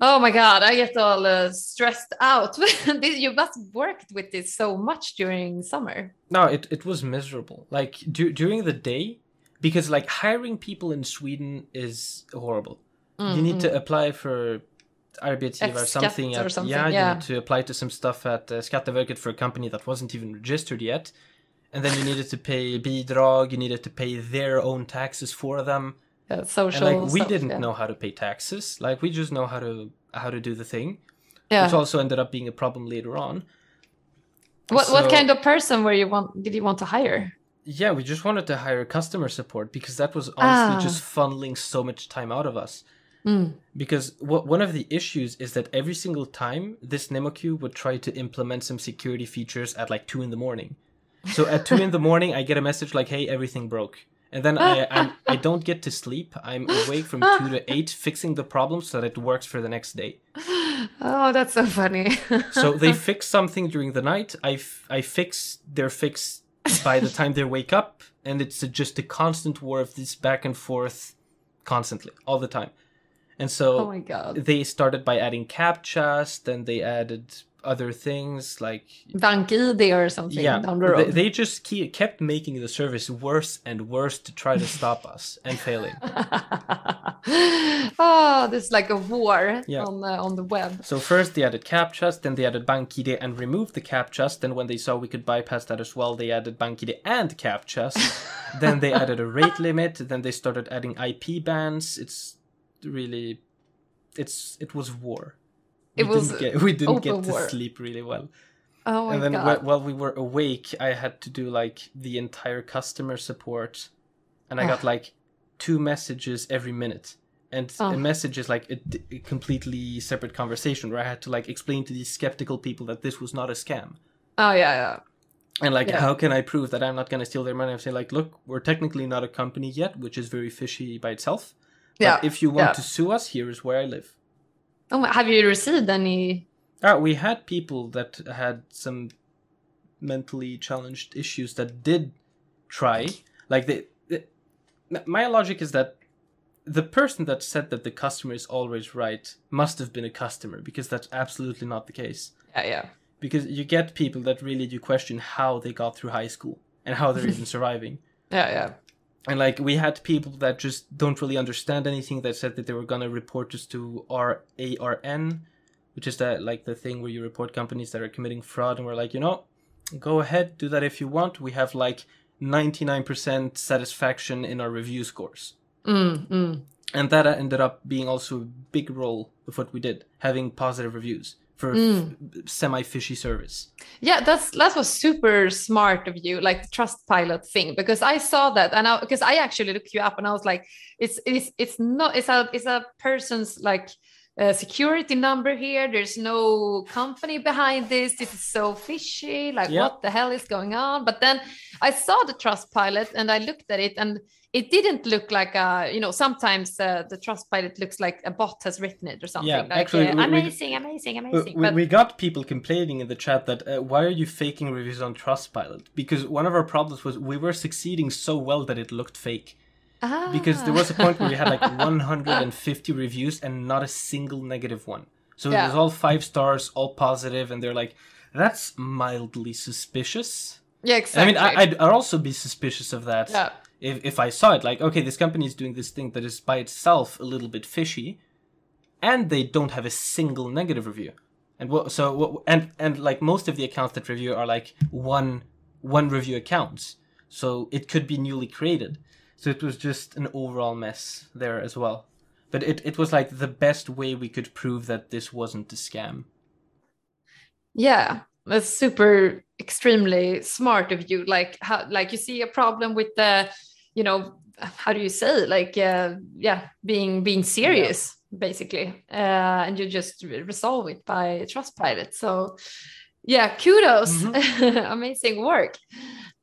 Oh my god, I get all uh, stressed out. you must worked with this so much during summer. No, it, it was miserable. Like du- during the day, because like hiring people in Sweden is horrible. Mm-hmm. You need to apply for Arbetsgivar or something. At, or something. Yeah, yeah, you need to apply to some stuff at uh, Skatteverket for a company that wasn't even registered yet. And then you needed to pay bidrag, you needed to pay their own taxes for them. Yeah, social. And like we stuff, didn't yeah. know how to pay taxes. Like we just know how to how to do the thing. Yeah. Which also ended up being a problem later on. What So- what kind of person were you want did you want to hire? Yeah, we just wanted to hire customer support because that was honestly Ah. just funneling so much time out of us. Mm. Because what one of the issues is that every single time this NemoQ would try to implement some security features at like two in the morning. So at two in the morning, I get a message like, "Hey, everything broke," and then I I'm, I don't get to sleep. I'm awake from two to eight fixing the problem so that it works for the next day. Oh, that's so funny. So they fix something during the night. I, f- I fix their fix by the time they wake up, and it's a, just a constant war of this back and forth, constantly, all the time. And so oh my god. they started by adding captchas, then they added other things like BankID or something yeah, down the they, road. they just keep, kept making the service worse and worse to try to stop us and failing. oh, this is like a war Yeah. on the, on the web. So first they added captchas, then they added BankID and removed the captchas. Then when they saw we could bypass that as well, they added BankID and captchas. then they added a rate limit. Then they started adding IP bans. It's really, it's it was war. It we was didn't get, we didn't get to war. sleep really well. Oh my and then god. wh- while we were awake, I had to do like the entire customer support, and I got ah. like two messages every minute. And Oh. a ah. message is like a, d- a completely separate conversation where I had to like explain to these skeptical people that this was not a scam. oh yeah, yeah. And like, Yeah. how can I prove that I'm not going to steal their money? I'm saying like, look, we're technically not a company yet, which is very fishy by itself. But Yeah, if you want yeah. to sue us, here is where I live. Oh, have you received any? Ah, we had people that had some mentally challenged issues that did try. Like they, the- my logic is that the person that said that the customer is always right must have been a customer because that's absolutely not the case. Yeah, yeah. Because you get people that really do question how they got through high school and how they're even surviving. Yeah, yeah. And like we had people that just don't really understand anything that said that they were gonna report us to our ARN, which is that like the thing where you report companies that are committing fraud, and we're like, you know, go ahead, do that if you want. We have like ninety nine percent satisfaction in our review scores, Mm, mm. and that ended up being also a big role of what we did, having positive reviews for Mm. semi fishy service. Yeah, that's that was super smart of you, like the Trustpilot thing, because I saw that and I because I actually looked you up and I was like, it's it's it's not it's a it's a person's like security number here. There's no company behind this. This is so fishy. Like, Yeah. what the hell is going on? But then I saw the Trustpilot and I looked at it and it didn't look like a you know sometimes uh, the Trustpilot looks like a bot has written it or something Yeah, like actually, uh, we- we- amazing amazing Uh, amazing We, but we got people complaining in the chat that uh, why are you faking reviews on Trustpilot? Because one of our problems was we were succeeding so well that it looked fake. Because there was a point where we had like Ah. 150 reviews and not a single negative one. So it was all five stars, all positive, and they're like, that's mildly suspicious. yeah I exactly mean, I, I'd, I'd also be suspicious of that yeah if, if I saw it. Like, okay, this company is doing this thing that is by itself a little bit fishy, and they don't have a single negative review. And what, so what, and and like most of the accounts that review are like one one review accounts, so it could be newly created. So it was just an overall mess there as well. But it, it was like the best way we could prove that this wasn't a scam. Yeah, that's super extremely smart of you. Like how like you see a problem with the, you know, how do you say it? like uh, yeah, being being serious basically, uh, and you just resolve it by Trustpilot. So yeah, kudos, amazing work.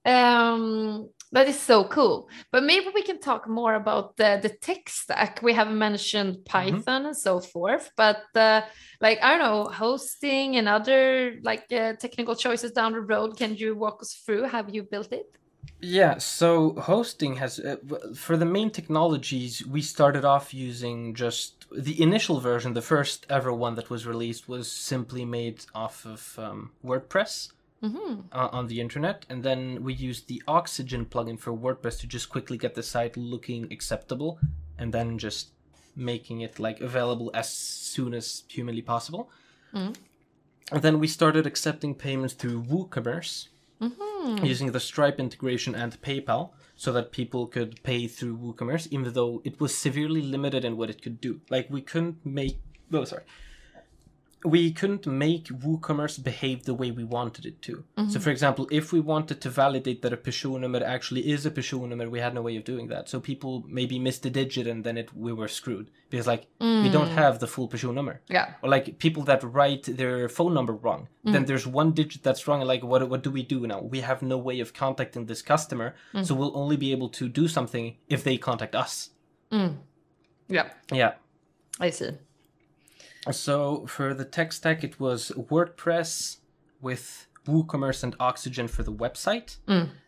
Um, that is so cool. But maybe we can talk more about the, the tech stack. We have mentioned Python and so forth, but uh, like I don't know, hosting and other like uh, technical choices down the road. Can you walk us through? Have you built it? Yeah, so hosting has uh, for the main technologies we started off using just the initial version, the first ever one that was released, was simply made off of um, WordPress Mm-hmm. uh, on the internet, and then we used the Oxygen plugin for WordPress to just quickly get the site looking acceptable, and then just making it like available as soon as humanly possible. Mm. And then we started accepting payments through WooCommerce Mm-hmm. using the Stripe integration and PayPal, so that people could pay through WooCommerce, even though it was severely limited in what it could do. Like we couldn't make. Oh, sorry we couldn't make WooCommerce behave the way we wanted it to. So, mm-hmm. for example, if we wanted to validate that a personnummer actually is a personnummer, we had no way of doing that. So people maybe missed a digit and then it we were screwed because like we don't mm. have the full personnummer. Yeah. Or like people that write their phone number wrong, mm. then there's one digit that's wrong. And like, what what do we do now? We have no way of contacting this customer, mm. so we'll only be able to do something if they contact us. Yeah. Yeah. I see. So for the tech stack, it was WordPress with WooCommerce and Oxygen for the website.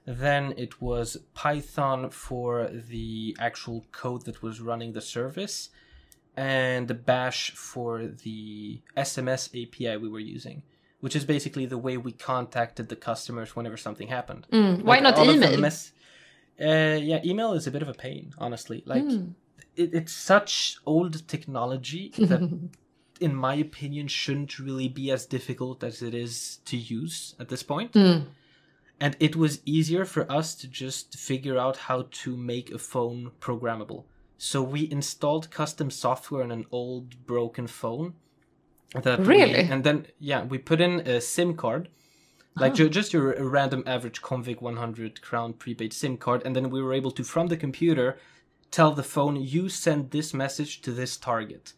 Then it was Python for the actual code that was running the service, and Bash for the SMS API we were using, which is basically the way we contacted the customers whenever something happened. Mm. Why not all of the email? mess- uh, yeah, email is a bit of a pain, honestly. Like, it, it's such old technology that, in my opinion, shouldn't really be as difficult as it is to use at this point. Hmm. And it was easier for us to just figure out how to make a phone programmable. So we installed custom software on an old broken phone. That we- Really? and then yeah, we put in a SIM card, like ju- just your a random average Comviq 100 crown prepaid SIM card, and then we were able to from the computer tell the phone you send this message to this target.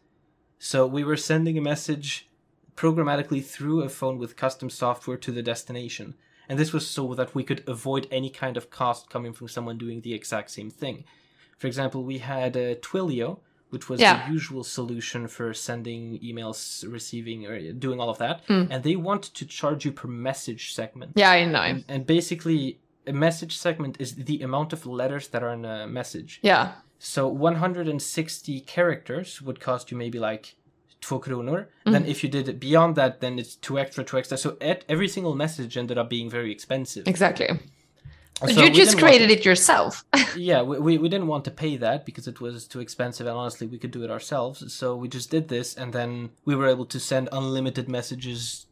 So we were sending a message programmatically through a phone with custom software to the destination. And this was so that we could avoid any kind of cost coming from someone doing the exact same thing. For example, we had uh, Twilio, which was Yeah. the usual solution for sending emails, receiving, or doing all of that. Mm. And they want to charge you per message segment. Yeah, I know. And, and basically, a message segment is the amount of letters that are in a message. Yeah. So 160 characters would cost you maybe like 2 kronor. Then mm-hmm. if you did it beyond that, then it's 2 extra, 2 extra. So et- every single message ended up being very expensive. Exactly. But So you just created it yourself. yeah, we, we, we didn't want to pay that because it was too expensive and honestly we could do it ourselves. So we just did this and then we were able to send unlimited messages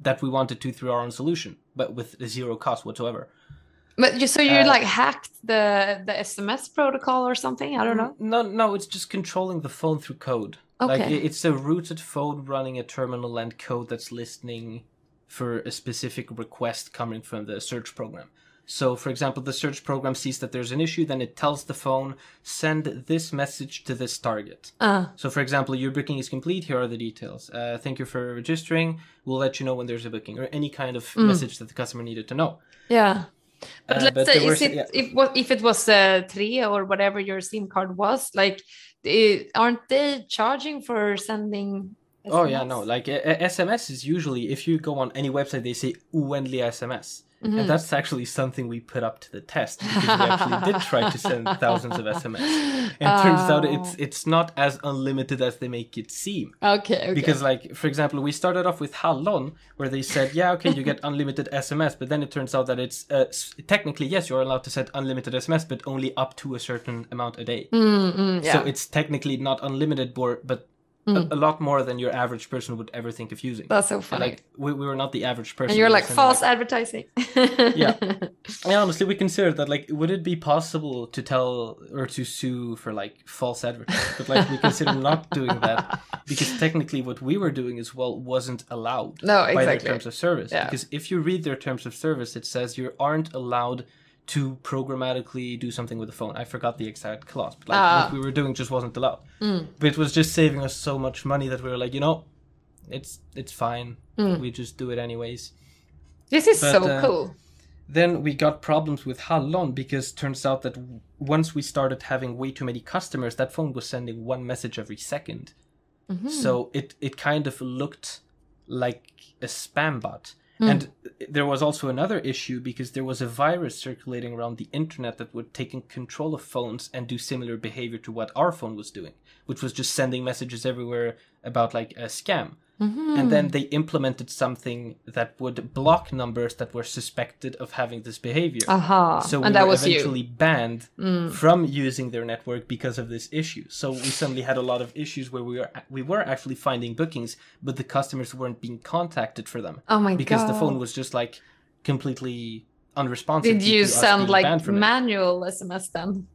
that we wanted to through our own solution, but with zero cost whatsoever. But you, so you Uh, like hacked the the SMS protocol or something? I don't know. No, no, it's just controlling the phone through code. Like Okay. i- it's a rooted phone running a terminal and code that's listening for a specific request coming from the search program. So, for example, the search program sees that there's an issue, then it tells the phone, send this message to this target. Uh, So, for example, your booking is complete. Here are the details. Uh, thank you for registering. We'll let you know when there's a booking, or any kind of message that the customer needed to know. yeah. But Uh, let's but say, is it yeah. if what if it was uh, three or whatever your SIM card was? Like, eh, aren't they charging for sending? Oh yeah, no. Like a, a- SMS is usually if you go on any website, they say "oändlig SMS," Mm-hmm. and that's actually something we put up to the test because we actually did try to send thousands of SMS, and it turns out Oh. it's it's not as unlimited as they make it seem. Okay. Okay. Because, like, for example, we started off with Hallon, where they said, "Yeah, okay, you get unlimited SMS," but then it turns out that it's uh, technically yes, you're allowed to send unlimited SMS, but only up to a certain amount a day. Mm, mm, yeah. So it's technically not unlimited, bor- but a, hmm. a lot more than your average person would ever think of using. That's so And, funny. like we, we were not the average person. and you're like false sending, advertising. Yeah. Yeah, honestly, we considered that. Like, would it be possible to tell or to sue for like false advertising? But like, we considered not doing that because technically, what we were doing as well wasn't allowed No, exactly. by their terms of service. Yeah. Because if you read their terms of service, it says you aren't allowed to programmatically do something with the phone. I forgot the exact clause, but like. Mm. what we were doing just wasn't allowed. But it was just saving us so much money that we were like, you know, it's it's fine. Mm. We just do it anyways. this is But, so uh, cool. Then we got problems with Hallon because turns out that w- once we started having way too many customers, that phone was sending one message every 2nd Mm-hmm. So it it kind of looked like a spam bot. Hmm. And there was also another issue because there was a virus circulating around the internet that would take control of phones and do similar behavior to what our phone was doing, which was just sending messages everywhere about like a scam. And then they implemented something that would block numbers that were suspected of having this behavior. Aha. So we and that were was eventually you. banned from using their network because of this issue. So we suddenly had a lot of issues where we were we were actually finding bookings, but the customers weren't being contacted for them Oh my because god. the phone was just like completely unresponsive. Did you send like from it. manual SMS then?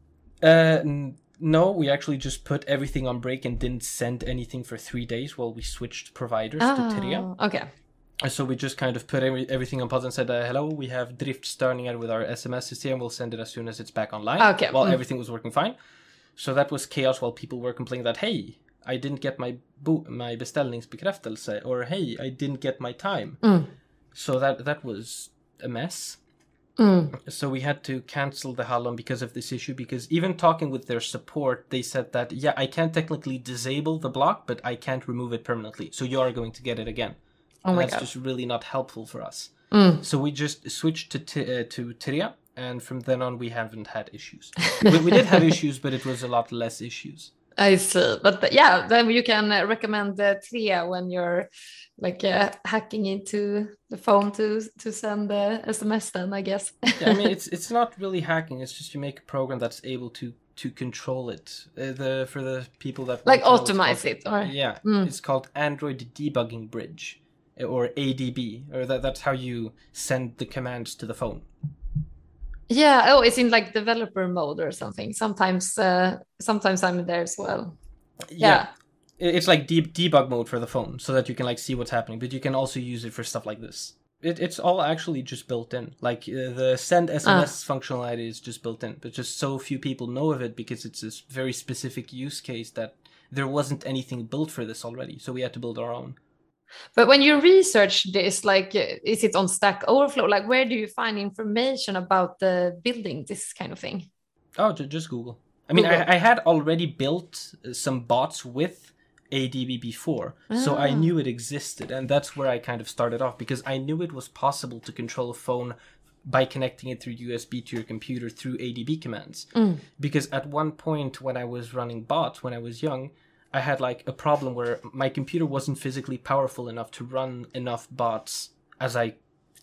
Uh, n- no, we actually just put everything on break and didn't send anything for three days while we switched providers to Telia. Okay. So we just kind of put every, everything on pause and said, uh, "Hello, we have driftstörningar with our SMS system. We'll send it as soon as it's back online." Okay, While mm. everything was working fine, so that was chaos. While people were complaining that, "Hey, I didn't get my bo- my beställningsbekräftelse," or "Hey, I didn't get my time." Mm. So that that was a mess. Mm. So we had to cancel the Hallon because of this issue. Because even talking with their support, they said that yeah, I can't technically disable the block, but I can't remove it permanently. So you are going to get it again. Oh And my that's god. just really not helpful for us. Mm. So we just switched to t- uh, to Telia, and from then on we haven't had issues. we, we did have issues, but it was a lot less issues. I see. But yeah, then you can uh, recommend uh, Telia when you're like uh, hacking into the phone to to send the SMS then, I guess. Yeah, I mean, it's it's not really hacking. It's just you make a program that's able to to control it. Uh, the for the people that like want to know, it's optimize it or Yeah, Mm. it's called Android Debugging Bridge, or ADB, or that, that's how you send the commands to the phone. Yeah, oh, it's in like developer mode or something. Sometimes uh sometimes I'm there as well. Yeah. I- It's like deep debug mode for the phone, so that you can like see what's happening. But you can also use it for stuff like this. It, it's all actually just built in. Like uh, the send SMS functionality is just built in, but just so few people know of it because it's this very specific use case that there wasn't anything built for this already. So we had to build our own. But when you research this, like, uh, is it on Stack Overflow? Like, where do you find information about the building this kind of thing? Oh, just Google. I mean, Google. I, I had already built uh, some bots with ADB before, so I Ah. knew it existed, and that's where I kind of started off because I knew it was possible to control a phone by connecting it through USB to your computer through ADB commands. Mm. Because at one point when I was running bots when I was young, I had like a problem where my computer wasn't physically powerful enough to run enough bots as I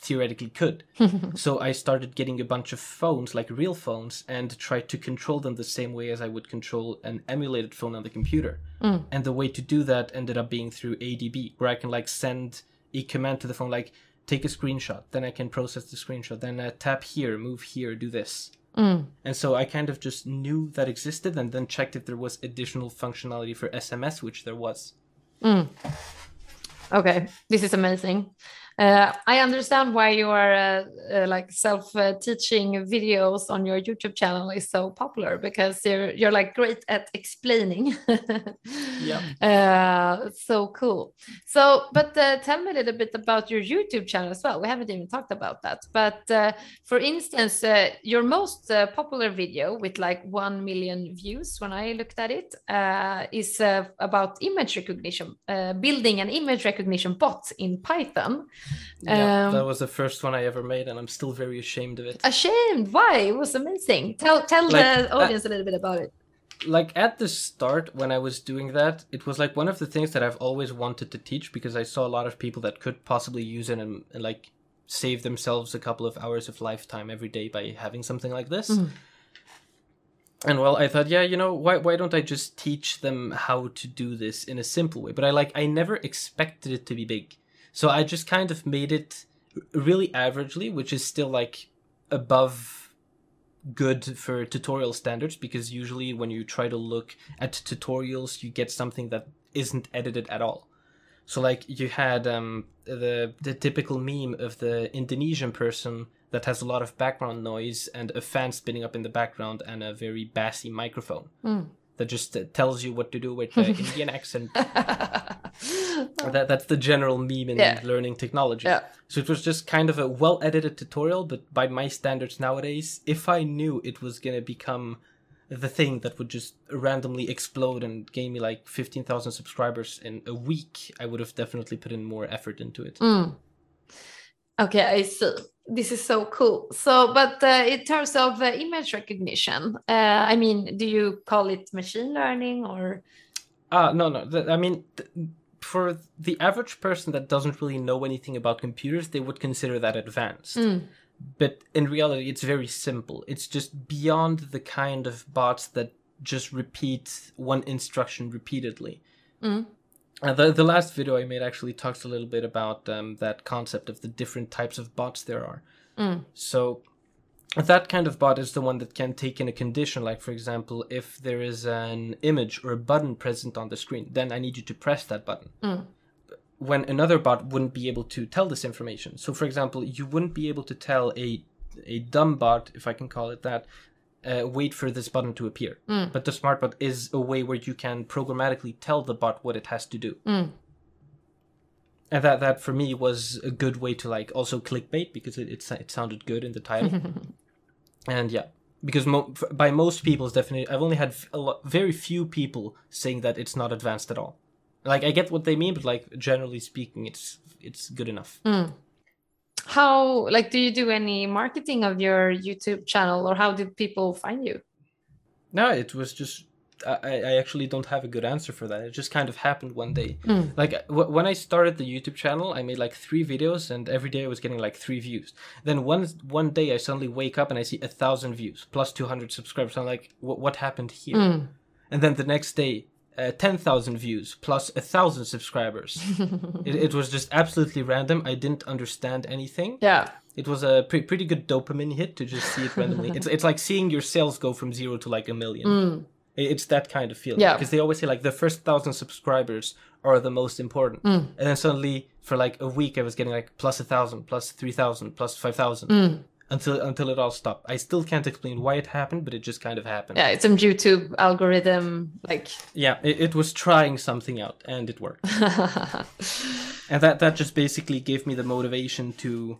theoretically could. so I started getting a bunch of phones, like real phones, and tried to control them the same way as I would control an emulated phone on the computer. Mm. And the way to do that ended up being through ADB, where I can like send a command to the phone, like take a screenshot, then I can process the screenshot, then uh, tap here, move here, do this. Mm. And so I kind of just knew that existed and then checked if there was additional functionality for SMS, which there was. Mm. Okay, this is amazing. Uh, I understand why your uh, uh, like self-teaching videos on your YouTube channel is so popular because you're you're like great at explaining. Yeah. Uh, so cool. So, but uh, tell me a little bit about your YouTube channel as well. We haven't even talked about that. But uh, for instance, uh, your most uh, popular video with like one million views when I looked at it uh, is uh, about image recognition, uh, building an image recognition bot in Python. Yeah, Um, that was the first one I ever made, and I'm still very ashamed of it. Ashamed? Why? It was amazing. Tell tell Like, the audience a little bit about it. like at the start when I was doing that, it was like one of the things that I've always wanted to teach because I saw a lot of people that could possibly use it and, and like save themselves a couple of hours of lifetime every day by having something like this. Mhm. And well, I thought, yeah, you know, why why don't I just teach them how to do this in a simple way? But I like I never expected it to be big. So I just kind of made it really averagely, which is still like above good for tutorial standards because usually when you try to look at tutorials you get something that isn't edited at all so like you had um the the typical meme of the indonesian person that has a lot of background noise and a fan spinning up in the background and a very bassy microphone Mm. that just uh, tells you what to do with the indian accent that that's the general meme in Yeah. learning technology yeah. so it was just kind of a well edited tutorial, but by my standards nowadays, if I knew it was gonna become the thing that would just randomly explode and gain me like 15,000 subscribers in a week, I would have definitely put in more effort into it. Mm. Okay, I see. This is so cool. So, but uh, in terms of uh, image recognition, uh, I mean, do you call it machine learning or? Ah, no, no. I mean, th- for the average person that doesn't really know anything about computers, they would consider that advanced. Mm. But in reality, it's very simple. It's just beyond the kind of bots that just repeat one instruction repeatedly. Mm. Uh, the the last video I made actually talks a little bit about um, that concept of the different types of bots there are. Mm. So that kind of bot is the one that can take in a condition, like for example, if there is an image or a button present on the screen, then I need you to press that button. Mm. When another bot wouldn't be able to tell this information. So for example, you wouldn't be able to tell a a dumb bot, if I can call it that, uh, wait for this button to appear. Mm. But the smart bot is a way where you can programmatically tell the bot what it has to do. Mm. And that that for me was a good way to like also clickbait because it it, it sounded good in the title. and yeah, because mo- by most people's definition, I've only had lot, very few people saying that it's not advanced at all. Like I get what they mean, but like generally speaking, it's it's good enough. Mm. How, like, do you do any marketing of your YouTube channel or how did people find you? No, it was just I, I actually don't have a good answer for that. It just kind of happened one day. Mm. Like w- when I started the YouTube channel, I made like three videos, and every day I was getting like three views. Then one one day I suddenly wake up and I see a thousand views plus two hundred subscribers. I'm like, what what happened here? Mm. And then the next day, uh, ten thousand views plus a thousand subscribers. it, it was just absolutely random. I didn't understand anything. Yeah. It was a pre- pretty good dopamine hit to just see it randomly. it's it's like seeing your sales go from zero to like a million. Mm. It's that kind of feeling. Yeah. Because they always say like the first thousand subscribers are the most important. Mm. And then suddenly for like a week I was getting like plus a thousand, plus three thousand, plus five thousand. Mm. Until until it all stopped. I still can't explain why it happened, but it just kind of happened. Yeah, it's some YouTube algorithm, like. Yeah, it, it was trying something out and it worked. and that that just basically gave me the motivation to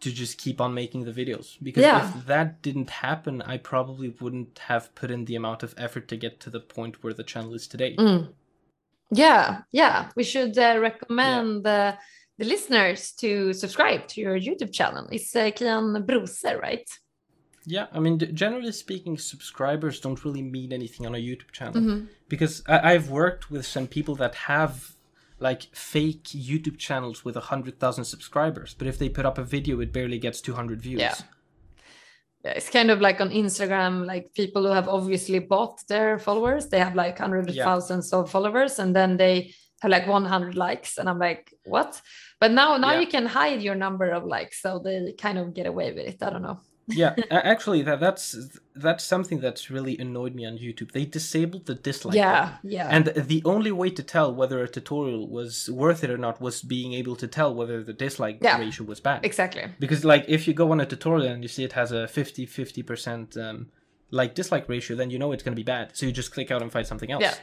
to just keep on making the videos because Yeah. if that didn't happen i probably wouldn't have put in the amount of effort to get to the point where the channel is today Mm. Yeah, yeah. We should uh, recommend uh, the listeners to subscribe to your YouTube channel. It's uh, Kian Brose, right? yeah i mean generally speaking subscribers don't really mean anything on a youtube channel Mhm. because I- i've worked with some people that have like fake youtube channels with a 100000 subscribers but if they put up a video it barely gets 200 views Yeah. Yeah, it's kind of like on Instagram, like people who have obviously bought their followers, they have like hundreds of Yeah. thousands of followers, and then they have like 100 likes, and I'm like, what? But now, now Yeah. you can hide your number of likes, so they kind of get away with it. I don't know. Yeah actually that that's that's something that's really annoyed me on youtube they disabled the dislike yeah, button. yeah, and the only way to tell whether a tutorial was worth it or not was being able to tell whether the dislike Yeah. ratio was bad exactly. because like if you go on a tutorial and you see it has a 50 50% um, like dislike ratio then you know it's going to be bad so you just click out and find something else Yeah.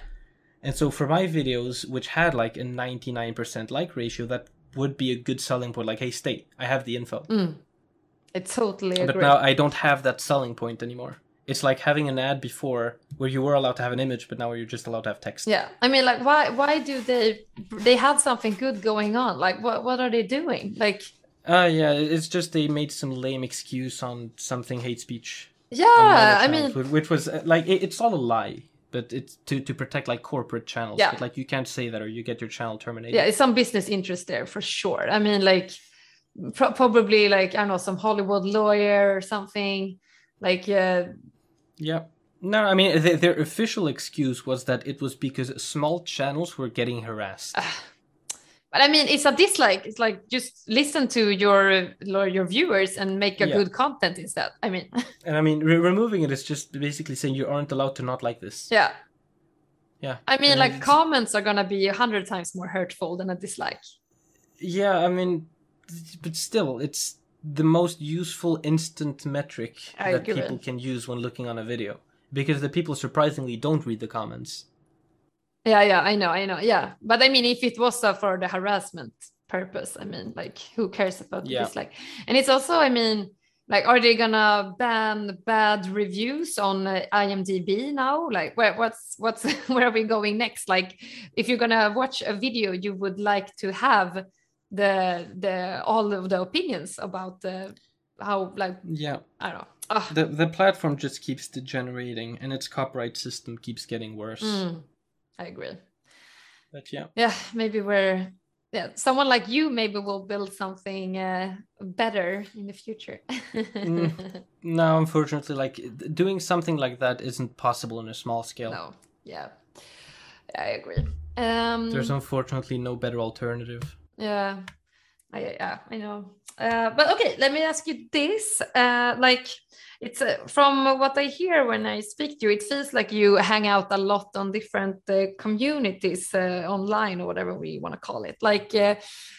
and so for my videos which had like a 99% like ratio that would be a good selling point like hey stay i have the info Mm. I totally agree. but now I don't have that selling point anymore. It's like having an ad before where you were allowed to have an image, but now you're just allowed to have text. yeah, I mean, like, why? Why do they? They had something good going on. Like, what? What are they doing? Like, Uh, yeah, it's just they made some lame excuse on something hate speech. yeah, I mean, which was uh, like it, it's all a lie, but it's to to protect like corporate channels. Yeah. But like you can't say that or you get your channel terminated. yeah, it's some business interest there for sure. I mean, like, pro- probably like I don't know, some Hollywood lawyer or something. Like, uh, Yeah. No, I mean th- their official excuse was that it was because small channels were getting harassed. but I mean, it's a dislike. It's like just listen to your your viewers and make a Yeah. good content instead. I mean, And I mean, re- removing it is just basically saying you aren't allowed to not like this. yeah. Yeah. I mean, And like comments are gonna be a hundred times more hurtful than a dislike. Yeah, I mean, but still, it's the most useful instant metric I that people can use when looking on a video. Because the people surprisingly don't read the comments. Yeah, yeah, I know, I know. Yeah, but I mean, if it was uh, for the harassment purpose, I mean, like, who cares about Yeah. dislike? And it's also, I mean, like, are they gonna ban bad reviews on uh, IMDb now? Like, where, what's, what's, where are we going next? Like, if you're gonna watch a video, you would like to have the the all of the opinions about the how like yeah I don't know. Ugh. the the platform just keeps degenerating and its copyright system keeps getting worse Mm, I agree. but yeah Yeah, maybe we're yeah someone like you maybe will build something uh, better in the future. Mm. no unfortunately like doing something like that isn't possible on a small scale no, yeah, I agree. Um, there's unfortunately no better alternative Yeah, I yeah I know. Uh, but okay, let me ask you this: uh, like, it's uh, from what I hear when I speak to you, it feels like you hang out a lot on different uh, communities uh, online or whatever we want to call it. Like, uh,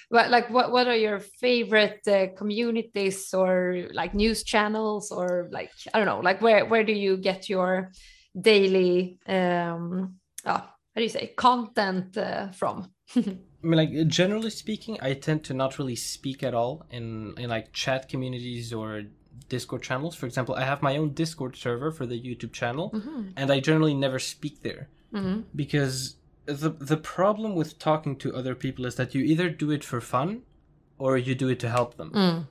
what like what what are your favorite communities or like news channels or like I don't know, like where where do you get your daily um, ah, how do you say content from? I mean, like generally speaking, I tend to not really speak at all in in like chat communities or Discord channels. For example, I have my own Discord server for the YouTube channel, Mhm. and I generally never speak there Mhm. because the the problem with talking to other people is that you either do it for fun or you do it to help them. Mm.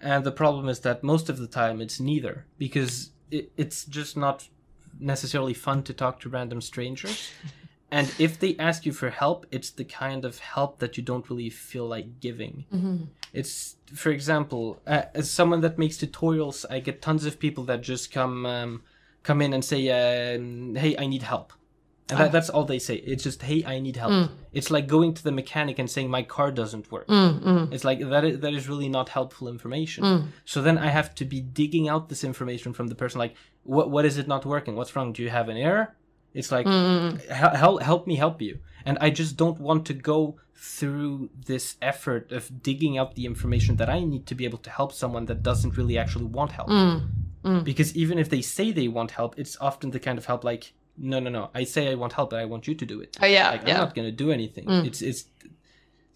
And the problem is that most of the time it's neither because it, it's just not necessarily fun to talk to random strangers. and if they ask you for help, it's the kind of help that you don't really feel like giving. Mhm. It's, for example, uh, as someone that makes tutorials, I get tons of people that just come um, come in and say, um, "Hey, I need help," and that, Ah. that's all they say. It's just, "Hey, I need help." Mm. It's like going to the mechanic and saying, "My car doesn't work." Mm, mm, It's like that. Is, that is really not helpful information. mm. So then I have to be digging out this information from the person. Like, what what is it not working? What's wrong? Do you have an error? It's like Mm, help help me help you. And I just don't want to go through this effort of digging out the information that I need to be able to help someone that doesn't really actually want help. mm, mm. Because even if they say they want help, it's often the kind of help like, no, no, no. I say I want help, but I want you to do it. Oh yeah, Like I'm not gonna do anything. Mm. It's it's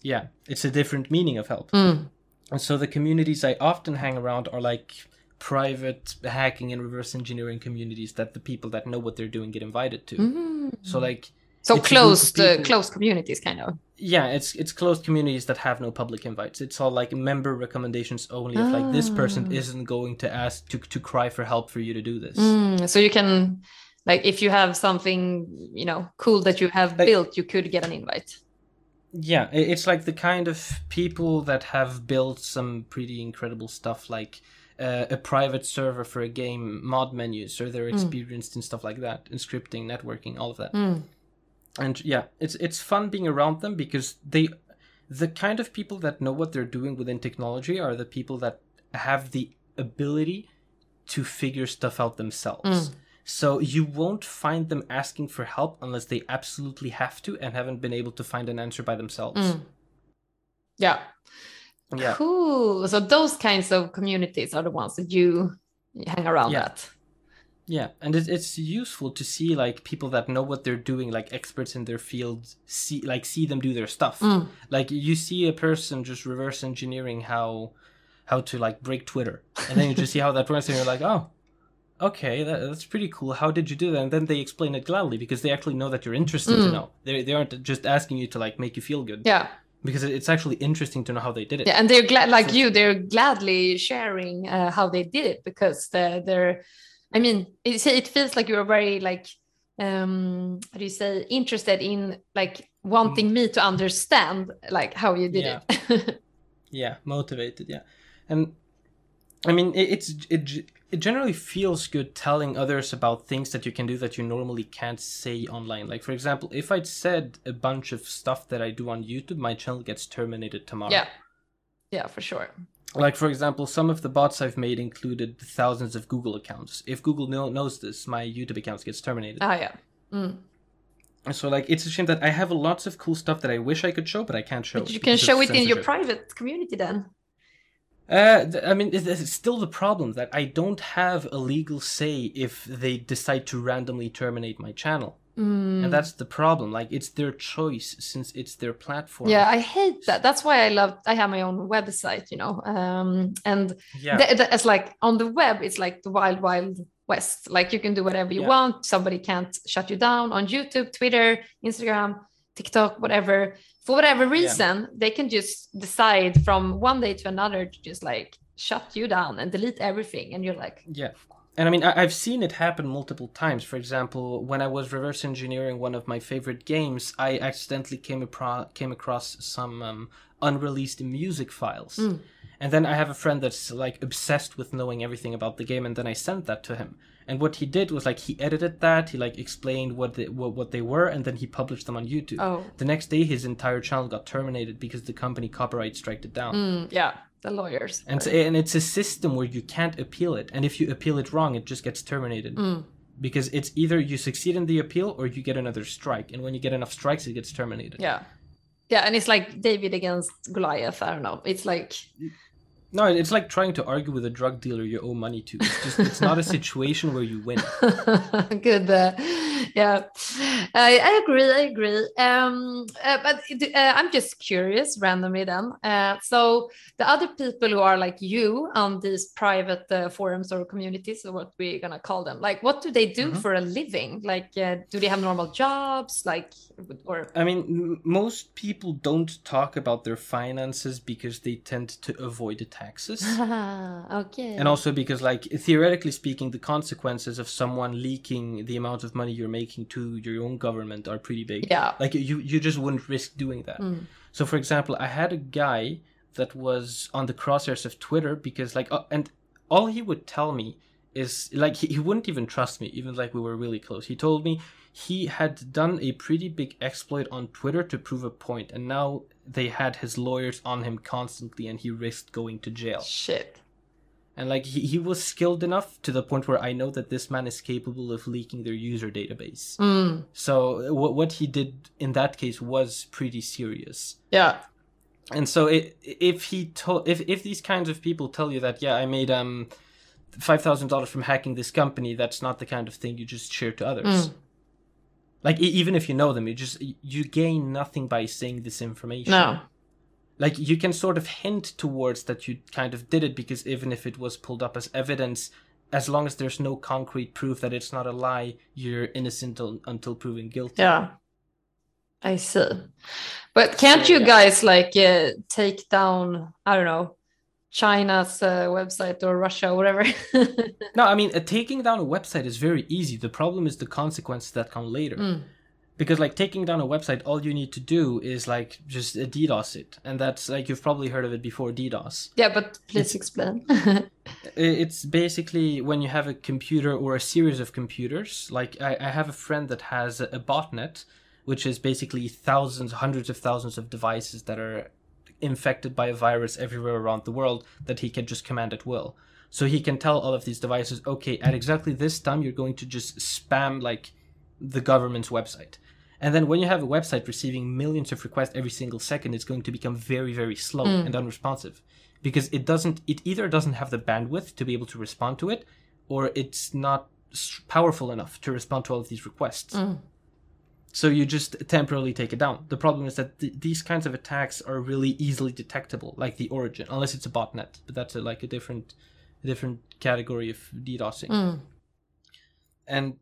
yeah, it's a different meaning of help. Mm, And so the communities I often hang around are like private hacking and reverse engineering communities that the people that know what they're doing get invited to. mm. So like So it's a group closed, uh, closed communities, kind of. yeah, it's it's closed communities that have no public invites. It's all like member recommendations only. If like this person Ah. isn't going to ask to to cry for help for you to do this. Mm, so you can, like, if you have something, you know, cool that you have Like- built, you could get an invite. Yeah, it's like the kind of people that have built some pretty incredible stuff, like uh, a private server for a game, mod menus, or they're experienced in stuff like that, in scripting, networking, all of that. Mm, And yeah, it's it's fun being around them because they, the kind of people that know what they're doing within technology are the people that have the ability to figure stuff out themselves. Mm. So you won't find them asking for help unless they absolutely have to and haven't been able to find an answer by themselves. mm. Yeah. Yeah. Cool. So those kinds of communities are the ones that you hang around Yeah. at. Yeah, and it, it's useful to see like people that know what they're doing, like experts in their field, see like see them do their stuff. Mm. Like you see a person just reverse engineering how how to like break Twitter, and then you just see how that works, and you're like, oh, okay, that, that's pretty cool. How did you do that? And then they explain it gladly because they actually know that you're interested to Mm. know. They they aren't just asking you to like make you feel good Yeah. Because it's actually interesting to know how they did it. Yeah, and they're glad, like you, they're gladly sharing uh, how they did it because they're, they're I mean, it, it feels like you're very like, um, how do you say, interested in like wanting me to understand like how you did Yeah. it. yeah motivated yeah and i mean it, it's it, it generally feels good telling others about things that you can do that you normally can't say online like for example if i'd said a bunch of stuff that i do on youtube my channel gets terminated tomorrow yeah, yeah, for sure. like for example some of the bots i've made included thousands of google accounts if google know, knows this my youtube account gets terminated Ah, yeah. Mm. so like it's a shame that i have lots of cool stuff that i wish i could show but i can't show But you can show it in your private community then. Uh, I mean, it's still the problem that I don't have a legal say if they decide to randomly terminate my channel, Mm. and that's the problem. Like, it's their choice since it's their platform. Yeah, I hate that. That's why I love. I have my own website, you know, um, and yeah, it's like on the web, it's like the wild, wild west. Like you can do whatever you Yeah. want. Somebody can't shut you down on YouTube, Twitter, Instagram. TikTok, whatever, for whatever reason, yeah. they can just decide from one day to another to just like shut you down and delete everything. And you're like, yeah. And I mean, I- have seen it happen multiple times. For example, when I was reverse engineering one of my favorite games, I accidentally came, apro- came across some um, unreleased music files. Mm. And then I have a friend that's like obsessed with knowing everything about the game, and then I sent that to him. And what he did was like he edited that, he like explained what they, what, what they were, and then he published them on YouTube. Oh. The next day, his entire channel got terminated because the company copyright striked it down. Mm, yeah, the lawyers. And so, and it's a system where you can't appeal it, and if you appeal it wrong, it just gets terminated. Mm. Because it's either you succeed in the appeal or you get another strike, and when you get enough strikes, it gets terminated. Yeah, yeah, and it's like David against Goliath. I don't know. It's like no, it's like trying to argue with a drug dealer you owe money to. It's just it's not a situation where you win. Good, uh, yeah, I, I, agree. I agree. Um, uh, but uh, I'm just curious, randomly then. Uh, so the other people who are like you on these private uh, forums or communities, or what we're gonna call them, like what do they do mm -hmm. for a living? Like, uh, do they have normal jobs? Like, or I mean, most people don't talk about their finances because they tend to avoid it taxes. okay. And also because, like, theoretically speaking, the consequences of someone leaking the amount of money you're making to your own government are pretty big. Yeah. Like, you, you just wouldn't risk doing that. Mm. So, for example, I had a guy that was on the crosshairs of Twitter because, like, uh, and all he would tell me is like he, he wouldn't even trust me even like we were really close he told me he had done a pretty big exploit on twitter to prove a point and now they had his lawyers on him constantly and he risked going to jail. Shit. And like he, he was skilled enough to the point where I know that this man is capable of leaking their user database. Mm. So what what he did in that case was pretty serious. Yeah. And so it, if he told if if these kinds of people tell you that yeah I made um five thousand dollars from hacking this company, that's not the kind of thing you just share to others. Mm. Like even if you know them, you just you gain nothing by saying this information. No. Like you can sort of hint towards that you kind of did it because even if it was pulled up as evidence, as long as there's no concrete proof that it's not a lie, you're innocent until proven guilty. Yeah. I see. But can't you guys like uh, take down, I don't know, China's uh, website or Russia, or whatever. no, I mean, uh, taking down a website is very easy. The problem is the consequences that come later. Mm. Because, like, taking down a website, all you need to do is, like, just uh, DDoS it. And that's, like, you've probably heard of it before DDoS. Yeah, but please it's, explain. it's basically when you have a computer or a series of computers. Like, I, I have a friend that has a, a botnet, which is basically thousands, hundreds of thousands of devices that are infected by a virus everywhere around the world that he can just command at will. So he can tell all of these devices, okay, at exactly this time, you're going to just spam like the government's website. And then when you have a website receiving millions of requests every single second, it's going to become very, very slow mm. and unresponsive because it doesn't, it either doesn't have the bandwidth to be able to respond to it or it's not powerful enough to respond to all of these requests. Mm. So you just temporarily take it down. The problem is that th- these kinds of attacks are really easily detectable, like the origin, unless it's a botnet. But that's a, like a different, a different category of DDoSing. Mm. And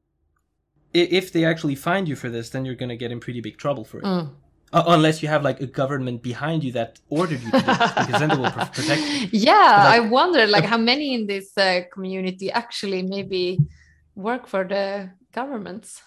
if they actually find you for this, then you're going to get in pretty big trouble for it. Mm. Uh, unless you have like a government behind you that ordered you to do this, because then they will protect you. Yeah, like, I wonder like how many in this uh, community actually maybe work for the governments.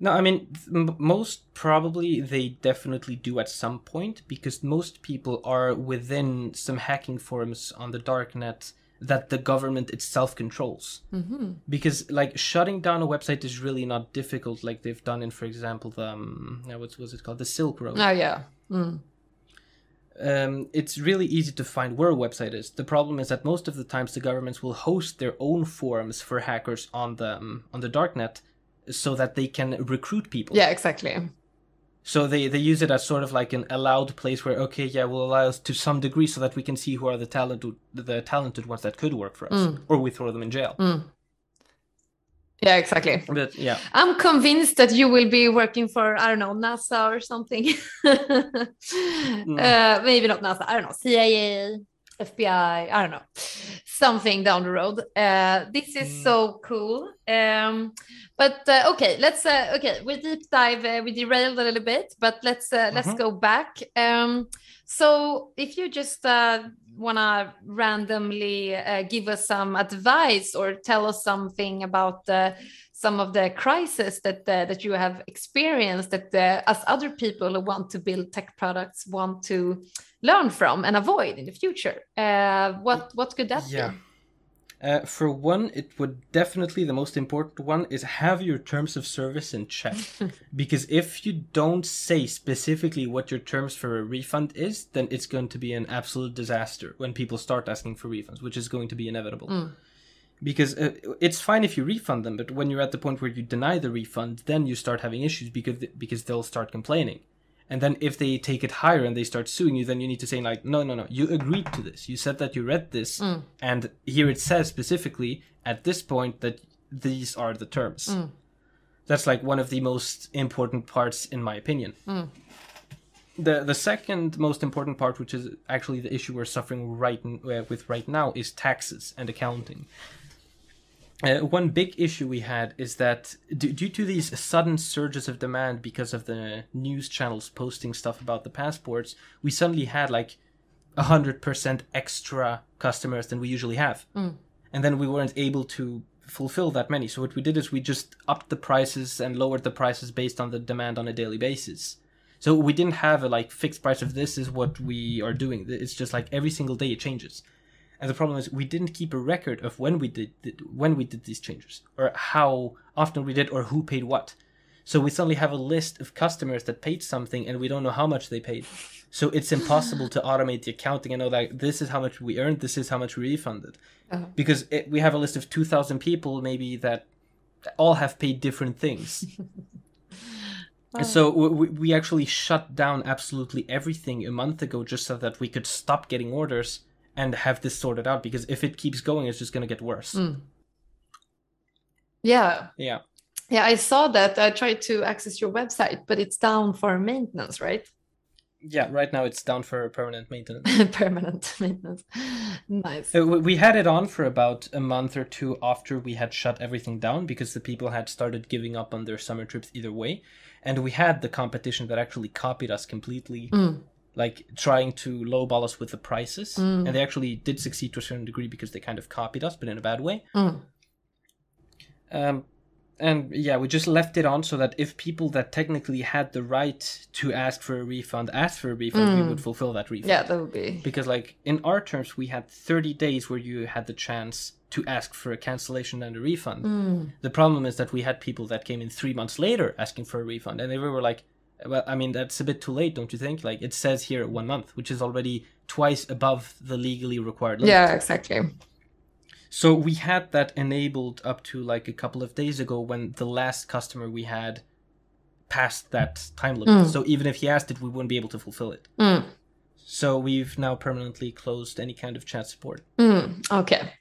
No, I mean, most probably they definitely do at some point because most people are within some hacking forums on the darknet that the government itself controls. Mm-hmm. Because like shutting down a website is really not difficult, like they've done in, for example, the um, what was it called, the Silk Road. Oh yeah. Mm. Um, it's really easy to find where a website is. The problem is that most of the times the governments will host their own forums for hackers on the um, on the darknet, so that they can recruit people. Yeah, exactly. So they, they use it as sort of like an allowed place where okay, yeah, we'll allow us to some degree so that we can see who are the talented the talented ones that could work for us, mm. or we throw them in jail. Mm. Yeah, exactly. But yeah, I'm convinced that you will be working for I don't know NASA or something. mm. uh, maybe not NASA. I don't know CIA. FBI, I don't know, something down the road. Uh, this is mm. so cool. Um, but uh, okay, let's uh, okay, we deep dive, uh, we derailed a little bit, but let's uh, let's mm-hmm. go back. Um, so if you just uh, wanna randomly uh, give us some advice or tell us something about some of the crises that that you have experienced that as other people who want to build tech products want to learn from and avoid in the future. Uh, what what could that yeah. be? Uh, for one, it would definitely the most important one is have your terms of service in check. because if you don't say specifically what your terms for a refund is, then it's going to be an absolute disaster when people start asking for refunds, which is going to be inevitable. Mm. Because uh, it's fine if you refund them, but when you're at the point where you deny the refund, then you start having issues because because they'll start complaining and then if they take it higher and they start suing you then you need to say like no no no you agreed to this you said that you read this mm. and here it says specifically at this point that these are the terms mm. that's like one of the most important parts in my opinion mm. the the second most important part which is actually the issue we're suffering right uh, with right now is taxes and accounting uh, one big issue we had is that d- due to these sudden surges of demand because of the news channels posting stuff about the passports, we suddenly had like 100% extra customers than we usually have. Mm. And then we weren't able to fulfill that many. So what we did is we just upped the prices and lowered the prices based on the demand on a daily basis. So we didn't have a like fixed price of this is what we are doing. It's just like every single day it changes. And the problem is we didn't keep a record of when we did when we did these changes, or how often we did, or who paid what. So we suddenly have a list of customers that paid something, and we don't know how much they paid. So it's impossible to automate the accounting and know that this is how much we earned, this is how much we refunded, uh-huh. because it, we have a list of two thousand people maybe that all have paid different things. So we, we actually shut down absolutely everything a month ago just so that we could stop getting orders and have this sorted out because if it keeps going it's just going to get worse. Mm. yeah. Yeah. Yeah i saw that. I tried to access your website but it's down for maintenance right? Yeah right now it's down for permanent maintenance. Permanent maintenance. Nice. We had it on for about a month or two after we had shut everything down because the people had started giving up on their summer trips either way. And we had the competition that actually copied us completely. Mm like trying to lowball us with the prices, mm. and they actually did succeed to a certain degree because they kind of copied us, but in a bad way. Mm. Um, and yeah, we just left it on so that if people that technically had the right to ask for a refund asked for a refund, mm. we would fulfill that refund. Yeah, that would be because like in our terms, we had 30 days where you had the chance to ask for a cancellation and a refund. Mm. The problem is that we had people that came in three months later asking for a refund, and they were like, well, I mean, that's a bit too late, don't you think? Like it says here one month, which is already twice above the legally required limit. Yeah, exactly. So we had that enabled up to like a couple of days ago when the last customer we had passed that time limit. Mm. So even if he asked it, we wouldn't be able to fulfill it. Mm. So we've now permanently closed any kind of chat support. Mm. Okay,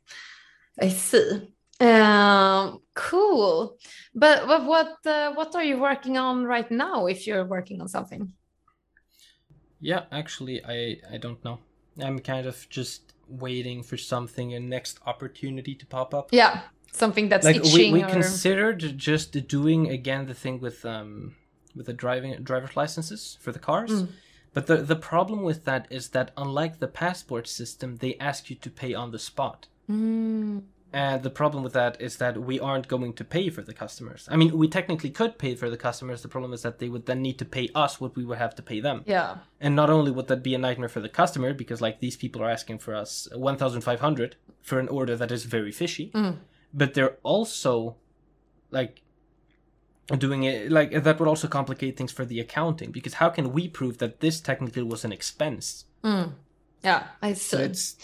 I see. Um, cool. But, but what uh, what are you working on right now? If you're working on something. Yeah, actually, I I don't know. I'm kind of just waiting for something, a next opportunity to pop up. Yeah, something that's like we, we or... considered just doing again the thing with um with the driving driver's licenses for the cars. Mm. But the the problem with that is that unlike the passport system, they ask you to pay on the spot. Mm. And the problem with that is that we aren't going to pay for the customers. I mean, we technically could pay for the customers. The problem is that they would then need to pay us what we would have to pay them. Yeah. And not only would that be a nightmare for the customer because like these people are asking for us 1500 for an order that is very fishy, mm. but they're also like doing it like that would also complicate things for the accounting because how can we prove that this technically was an expense? Mm. Yeah, I see. So it's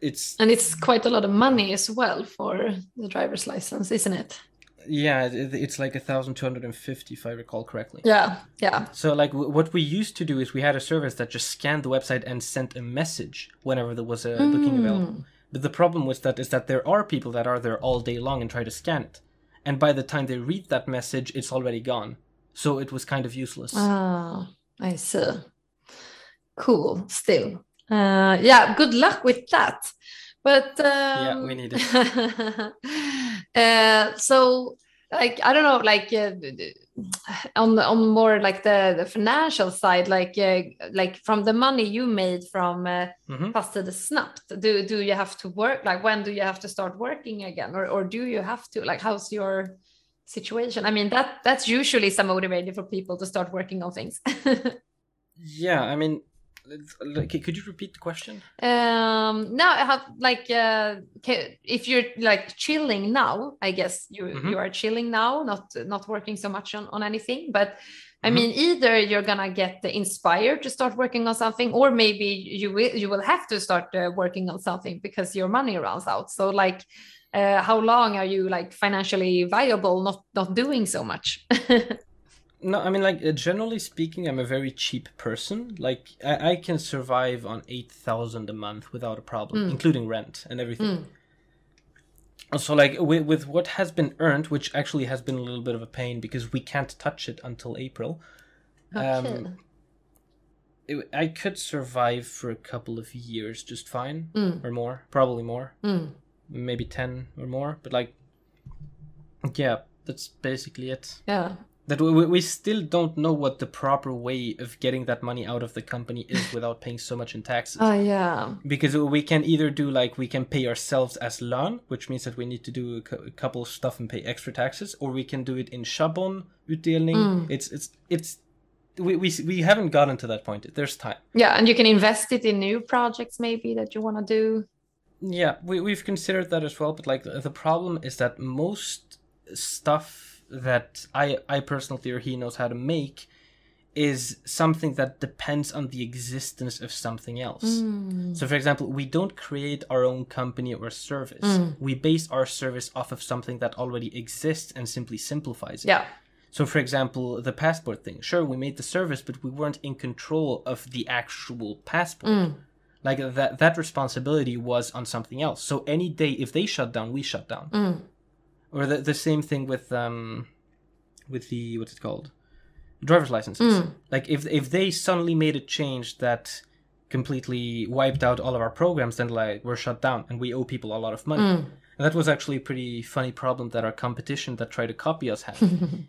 it's and it's quite a lot of money as well for the driver's license, isn't it? Yeah, it's like a thousand two hundred and fifty, if I recall correctly. Yeah, yeah. So, like, what we used to do is we had a service that just scanned the website and sent a message whenever there was a mm. booking available. But the problem with that is that there are people that are there all day long and try to scan it, and by the time they read that message, it's already gone. So it was kind of useless. Ah, I see. Cool. Still, Uh, yeah, good luck with that. But um, yeah, we need it. uh, so like I don't know, like uh, on on more like the, the financial side, like uh, like from the money you made from uh, Mhm. Passtider Snabbt, do do you have to work? Like when do you have to start working again, or or do you have to? Like how's your situation? I mean that that's usually some motivator for people to start working on things. Yeah, I mean, could you repeat the question? um now I have like uh if you're like chilling now i guess you Mhm. you are chilling now not not working so much on, on anything but i Mhm. mean either you're gonna get inspired to start working on something or maybe you will you will have to start uh, working on something because your money runs out so like uh, how long are you like financially viable not not doing so much No, I mean, like, uh, generally speaking, I'm a very cheap person. Like, I, I can survive on 8,000 a month without a problem, Mm. including rent and everything. Mm. So, like, with, with what has been earned, which actually has been a little bit of a pain because we can't touch it until April, Um, it, I could survive for a couple of years just fine, Mm. or more, probably more, Mm. maybe 10 or more. But, like, yeah, that's basically it. yeah that we, we still don't know what the proper way of getting that money out of the company is without paying so much in taxes. Oh yeah. Because we can either do like we can pay ourselves as lön which means that we need to do a, cou- a couple of stuff and pay extra taxes or we can do it in shabon utdelning Mm. it's it's it's we, we we haven't gotten to that point. There's time. Yeah and you can invest it in new projects maybe that you want to do. Yeah, we, we've considered that as well, but like the, the problem is that most stuff that I I personally or he knows how to make is something that depends on the existence of something else. Mm. So for example, we don't create our own company or service. Mm. We base our service off of something that already exists and simply simplifies it. yeah So for example, the passport thing. Sure, we made the service, but we weren't in control of the actual passport. Mm. Like that that responsibility was on something else. So any day if they shut down, we shut down. Or the the same thing with um with the what's it called? Driver's licenses. Mm. Like if if they suddenly made a change that completely wiped out all of our programs, then like we're shut down and we owe people a lot of money. Mm. And that was actually a pretty funny problem that our competition that tried to copy us had.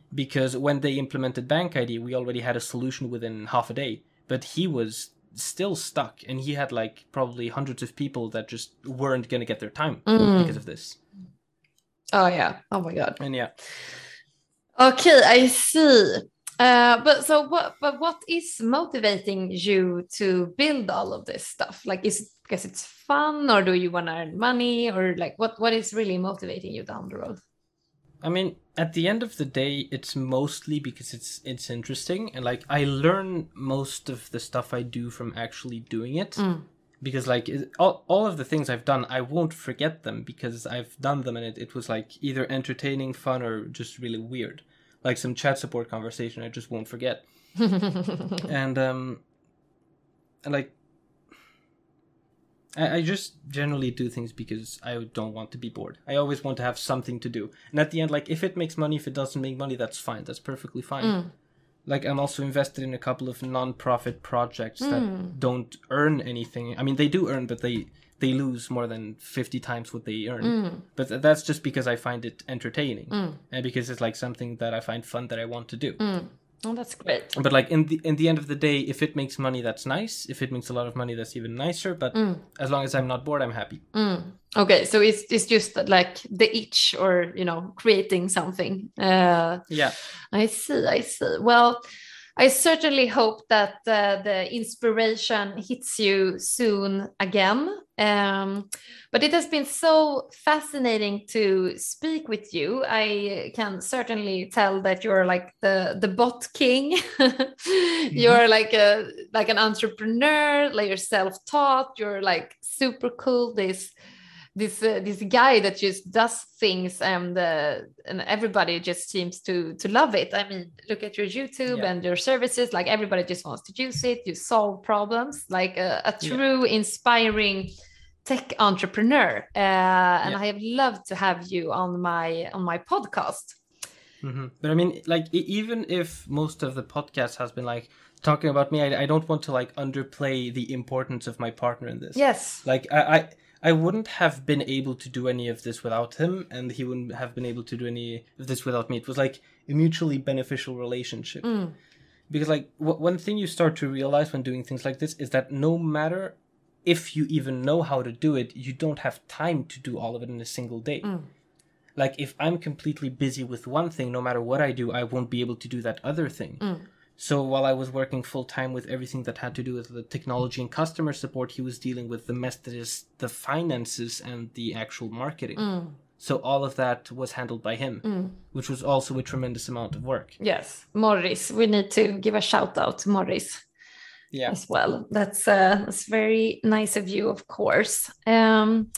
because when they implemented BankID, we already had a solution within half a day. But he was still stuck and he had like probably hundreds of people that just weren't going to get their time Mm. because of this. Oh yeah oh my god And yeah. Okay, I see. Uh, but so what? But what is motivating you to build all of this stuff? Like, is it because it's fun, or do you want to earn money, or like what? What is really motivating you down the road? I mean, at the end of the day, it's mostly because it's it's interesting and like I learn most of the stuff I do from actually doing it. Mm. Because like all, all of the things I've done, I won't forget them because I've done them and it, it was like either entertaining, fun, or just really weird. Like some chat support conversation, I just won't forget. and um, and like I, I just generally do things because I don't want to be bored. I always want to have something to do. And at the end, like if it makes money, if it doesn't make money, that's fine. That's perfectly fine. Mm. Like I'm also invested in a couple of non-profit projects that Mm. don't earn anything. I mean, they do earn, but they they lose more than fifty times what they earn. Mm. But th- that's just because I find it entertaining Mm. and because it's like something that I find fun that I want to do. Oh, that's great. But like in the in the end of the day, if it makes money, that's nice. If it makes a lot of money, that's even nicer. But Mm. as long as I'm not bored, I'm happy. Mm. Okay, so it's it's just like the itch, or you know, creating something. Uh, Yeah. I see, I see. Well, I certainly hope that uh, the inspiration hits you soon again. Um, but it has been so fascinating to speak with you. I can certainly tell that you're like the the bot king. You're like a like an entrepreneur, like you're self-taught. You're like super cool. This this uh, this guy that just does things and uh, and everybody just seems to to love it i mean look at your youtube Yeah. and your services like everybody just wants to use it you solve problems like a, a Yeah. true inspiring tech entrepreneur uh, and Yeah. i have loved to have you on my on my podcast hmm But I mean, like, even if most of the podcast has been like talking about me, I, I don't want to like underplay the importance of my partner in this. Yes. Like, I, I, I wouldn't have been able to do any of this without him, and he wouldn't have been able to do any of this without me. It was like a mutually beneficial relationship. Mm. Because, like, w- one thing you start to realize when doing things like this is that no matter if you even know how to do it, you don't have time to do all of it in a single day. Mm. Like, if I'm completely busy with one thing, no matter what I do, I won't be able to do that other thing. Mm. So while I was working full time with everything that had to do with the technology and customer support, he was dealing with the mess that is the finances and the actual marketing. Mm. So all of that was handled by him, Mm. which was also a tremendous amount of work. Yes, Morris. We need to give a shout out to Morris Yeah. as well. That's uh, that's very nice of you, of course. Um,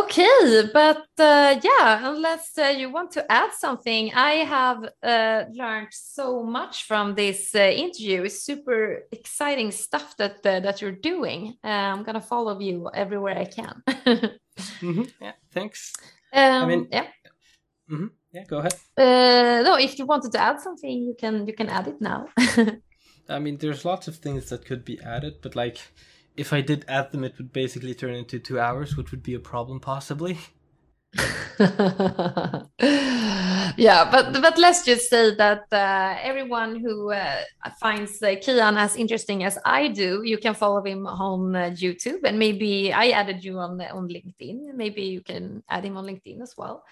okay, but uh, yeah, unless uh, you want to add something, I have uh, learned so much from this uh, interview. It's super exciting stuff that uh, that you're doing. Uh, I'm gonna follow you everywhere I can. hmm Yeah. Thanks. um, mean- yeah. hmm Yeah. Go ahead. Uh, no, if you wanted to add something, you can you can add it now. I mean, there's lots of things that could be added, but like, if I did add them, it would basically turn into two hours, which would be a problem possibly. yeah, but but let's just say that uh, everyone who uh, finds uh, Kian as interesting as I do, you can follow him on uh, YouTube, and maybe I added you on on LinkedIn. Maybe you can add him on LinkedIn as well.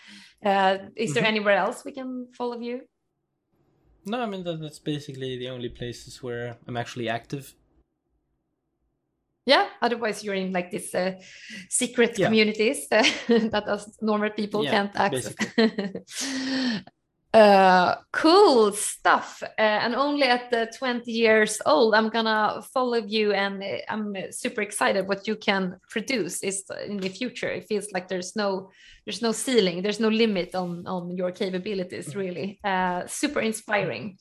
Uh, is there Mhm. anywhere else we can follow you? No, I mean that, that's basically the only places where I'm actually active. Yeah. Otherwise, you're in like this uh, secret Yeah. communities uh, that us normal people Yeah, can't access. uh, cool stuff. Uh, and only at the 20 years old, I'm gonna follow you, and uh, I'm uh, super excited what you can produce is in the future. It feels like there's no there's no ceiling, there's no limit on on your capabilities. Really, uh, super inspiring.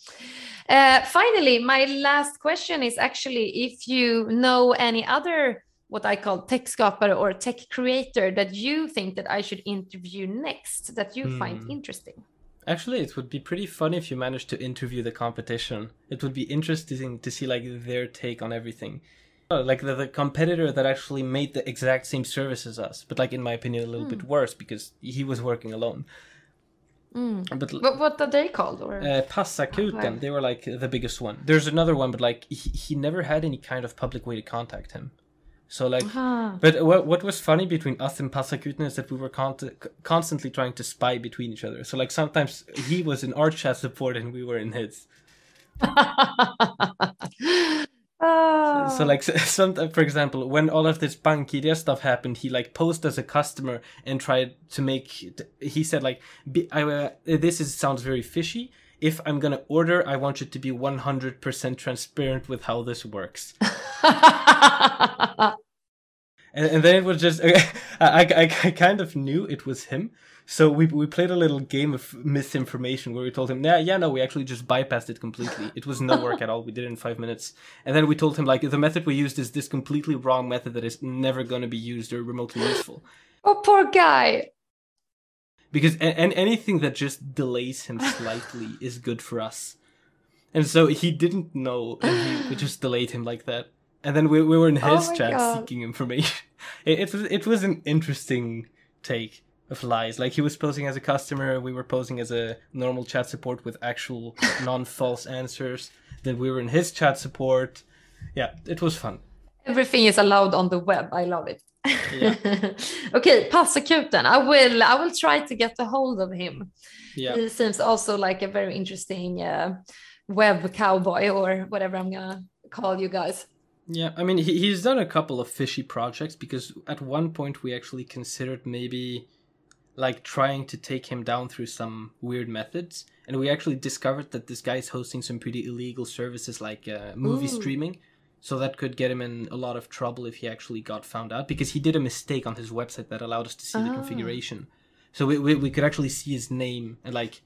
Uh, finally, my last question is actually if you know any other what I call tech skapare or tech creator that you think that I should interview next that you find Hmm. interesting. Actually, it would be pretty funny if you managed to interview the competition. It would be interesting to see like their take on everything. Oh, Like the, the competitor that actually made the exact same service as us, but like in my opinion a little bit worse because he was working alone. Mm. But What, what are they called? Or uh, Passakuten, Okay. they were like the biggest one. There's another one, but like he, he never had any kind of public way to contact him. So like Ah. But what what was funny between us and Passakuten is that we were con- constantly trying to spy between each other. So like sometimes he was in our chat support and we were in his. Ah. So like some for example, when all of this Bankiria stuff happened, he like posed as a customer and tried to make. He said like, I, uh, "This is sounds very fishy." If I'm gonna order, I want you to be 100% transparent with how this works. and, and then it was just I, I, I kind of knew it was him. So we, we played a little game of misinformation where we told him yeah yeah no we actually just bypassed it completely. It was no work at all. We did it in five minutes. And then we told him like the method we used is this completely wrong method that is never going to be used or remotely useful. Oh, poor guy. Because a- and anything that just delays him slightly is good for us. And so he didn't know and he, we just delayed him like that. And then we, we were in Oh his my chat God. seeking information. It, it was it was an interesting take of lies. Like he was posing as a customer we were posing as a normal chat support with actual non-false answers. Then we were in his chat support. Yeah it was fun. Everything is allowed on the web. I love it. Yeah. okay, Passakuten. I will. I will try to get a hold of him. yeah He seems also like a very interesting uh, web cowboy or whatever I'm gonna call you guys. Yeah, I mean, he, he's done a couple of fishy projects because at one point we actually considered maybe like trying to take him down through some weird methods. And we actually discovered that this guy is hosting some pretty illegal services like uh, movie Ooh. streaming. So that could get him in a lot of trouble if he actually got found out because he did a mistake on his website that allowed us to see the Ah. configuration. So we, we, we could actually see his name and like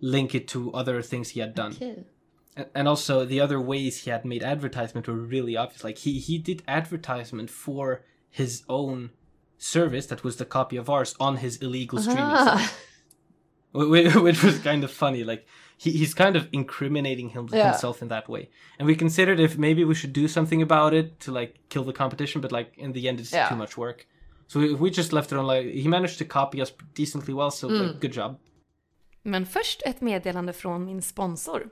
link it to other things he had done. Okay. And also the other ways he had made advertisement were really obvious like he he did advertisement for his own service that was the copy of ours on his illegal streaming site. Ah. which was kind of funny. Like he, he's kind of incriminating him, Yeah. himself in that way. And we considered if maybe we should do something about it to like kill the competition, but like in the end, it's Yeah. too much work. So we, we just left it on. Like he managed to copy us decently well, so Mm. like, good job. Men först ett meddelande från min sponsor.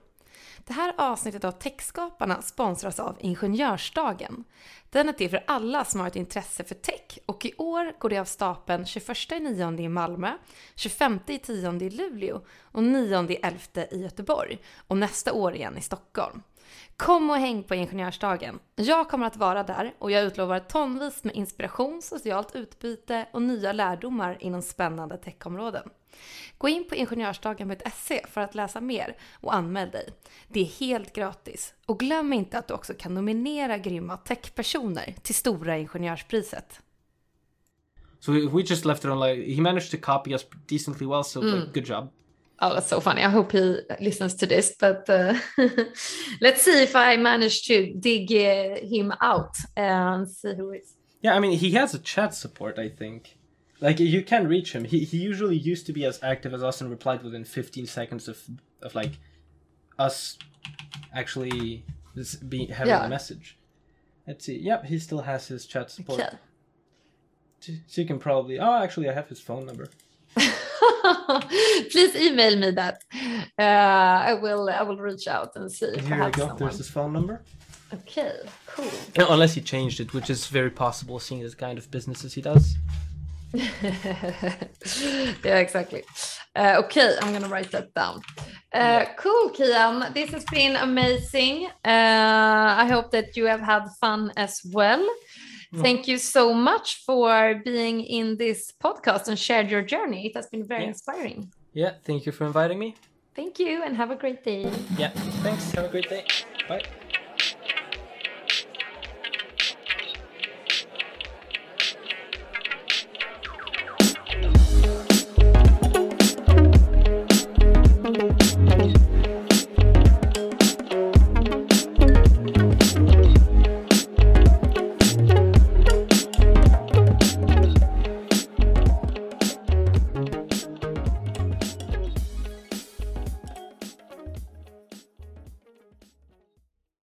Det här avsnittet av Techskaparna sponsras av Ingenjörsdagen. Den är till för alla som har ett intresse för tech och i år går det av stapeln 21 i 9 i Malmö, 25 i 10 i Luleå och 9 11 i Göteborg och nästa år igen i Stockholm. Kom och häng på Ingenjörsdagen. Jag kommer att vara där och jag utlovar tonvis med inspiration, socialt utbyte och nya lärdomar inom spännande techområden. Gå in på ingenjörsdagen.se för att läsa mer och anmäl dig. Det är helt gratis. Och glöm inte att du också kan nominera grymma techpersoner till Stora Ingenjörspriset. So we, we just left it on. Like he managed to copy us decently well, so like, good job. Oh, that's so funny. I hope he listens to this, but uh, let's see if I manage to dig uh, him out and see who is. Yeah, I mean he has a chat support. I think. Like you can reach him. He he usually used to be as active as us and replied within 15 seconds of of like us actually s- be having Yeah. a message. Let's see. Yep, he still has his chat support. Yeah. So- So you can probably. Oh, actually, I have his phone number. Please email me that. Uh, I will. I will reach out and see if I Here we have go. someone. There's his phone number. Okay, cool. No, unless he changed it, which is very possible, seeing the kind of businesses he does. Yeah, exactly. Uh, okay, I'm gonna write that down. Uh, cool, Kian. This has been amazing. Uh, I hope that you have had fun as well. Thank you so much for being in this podcast and shared your journey. It has been very Yeah. inspiring. Yeah, thank you for inviting me. Thank you and have a great day. Yeah, thanks. Have a great day. Bye.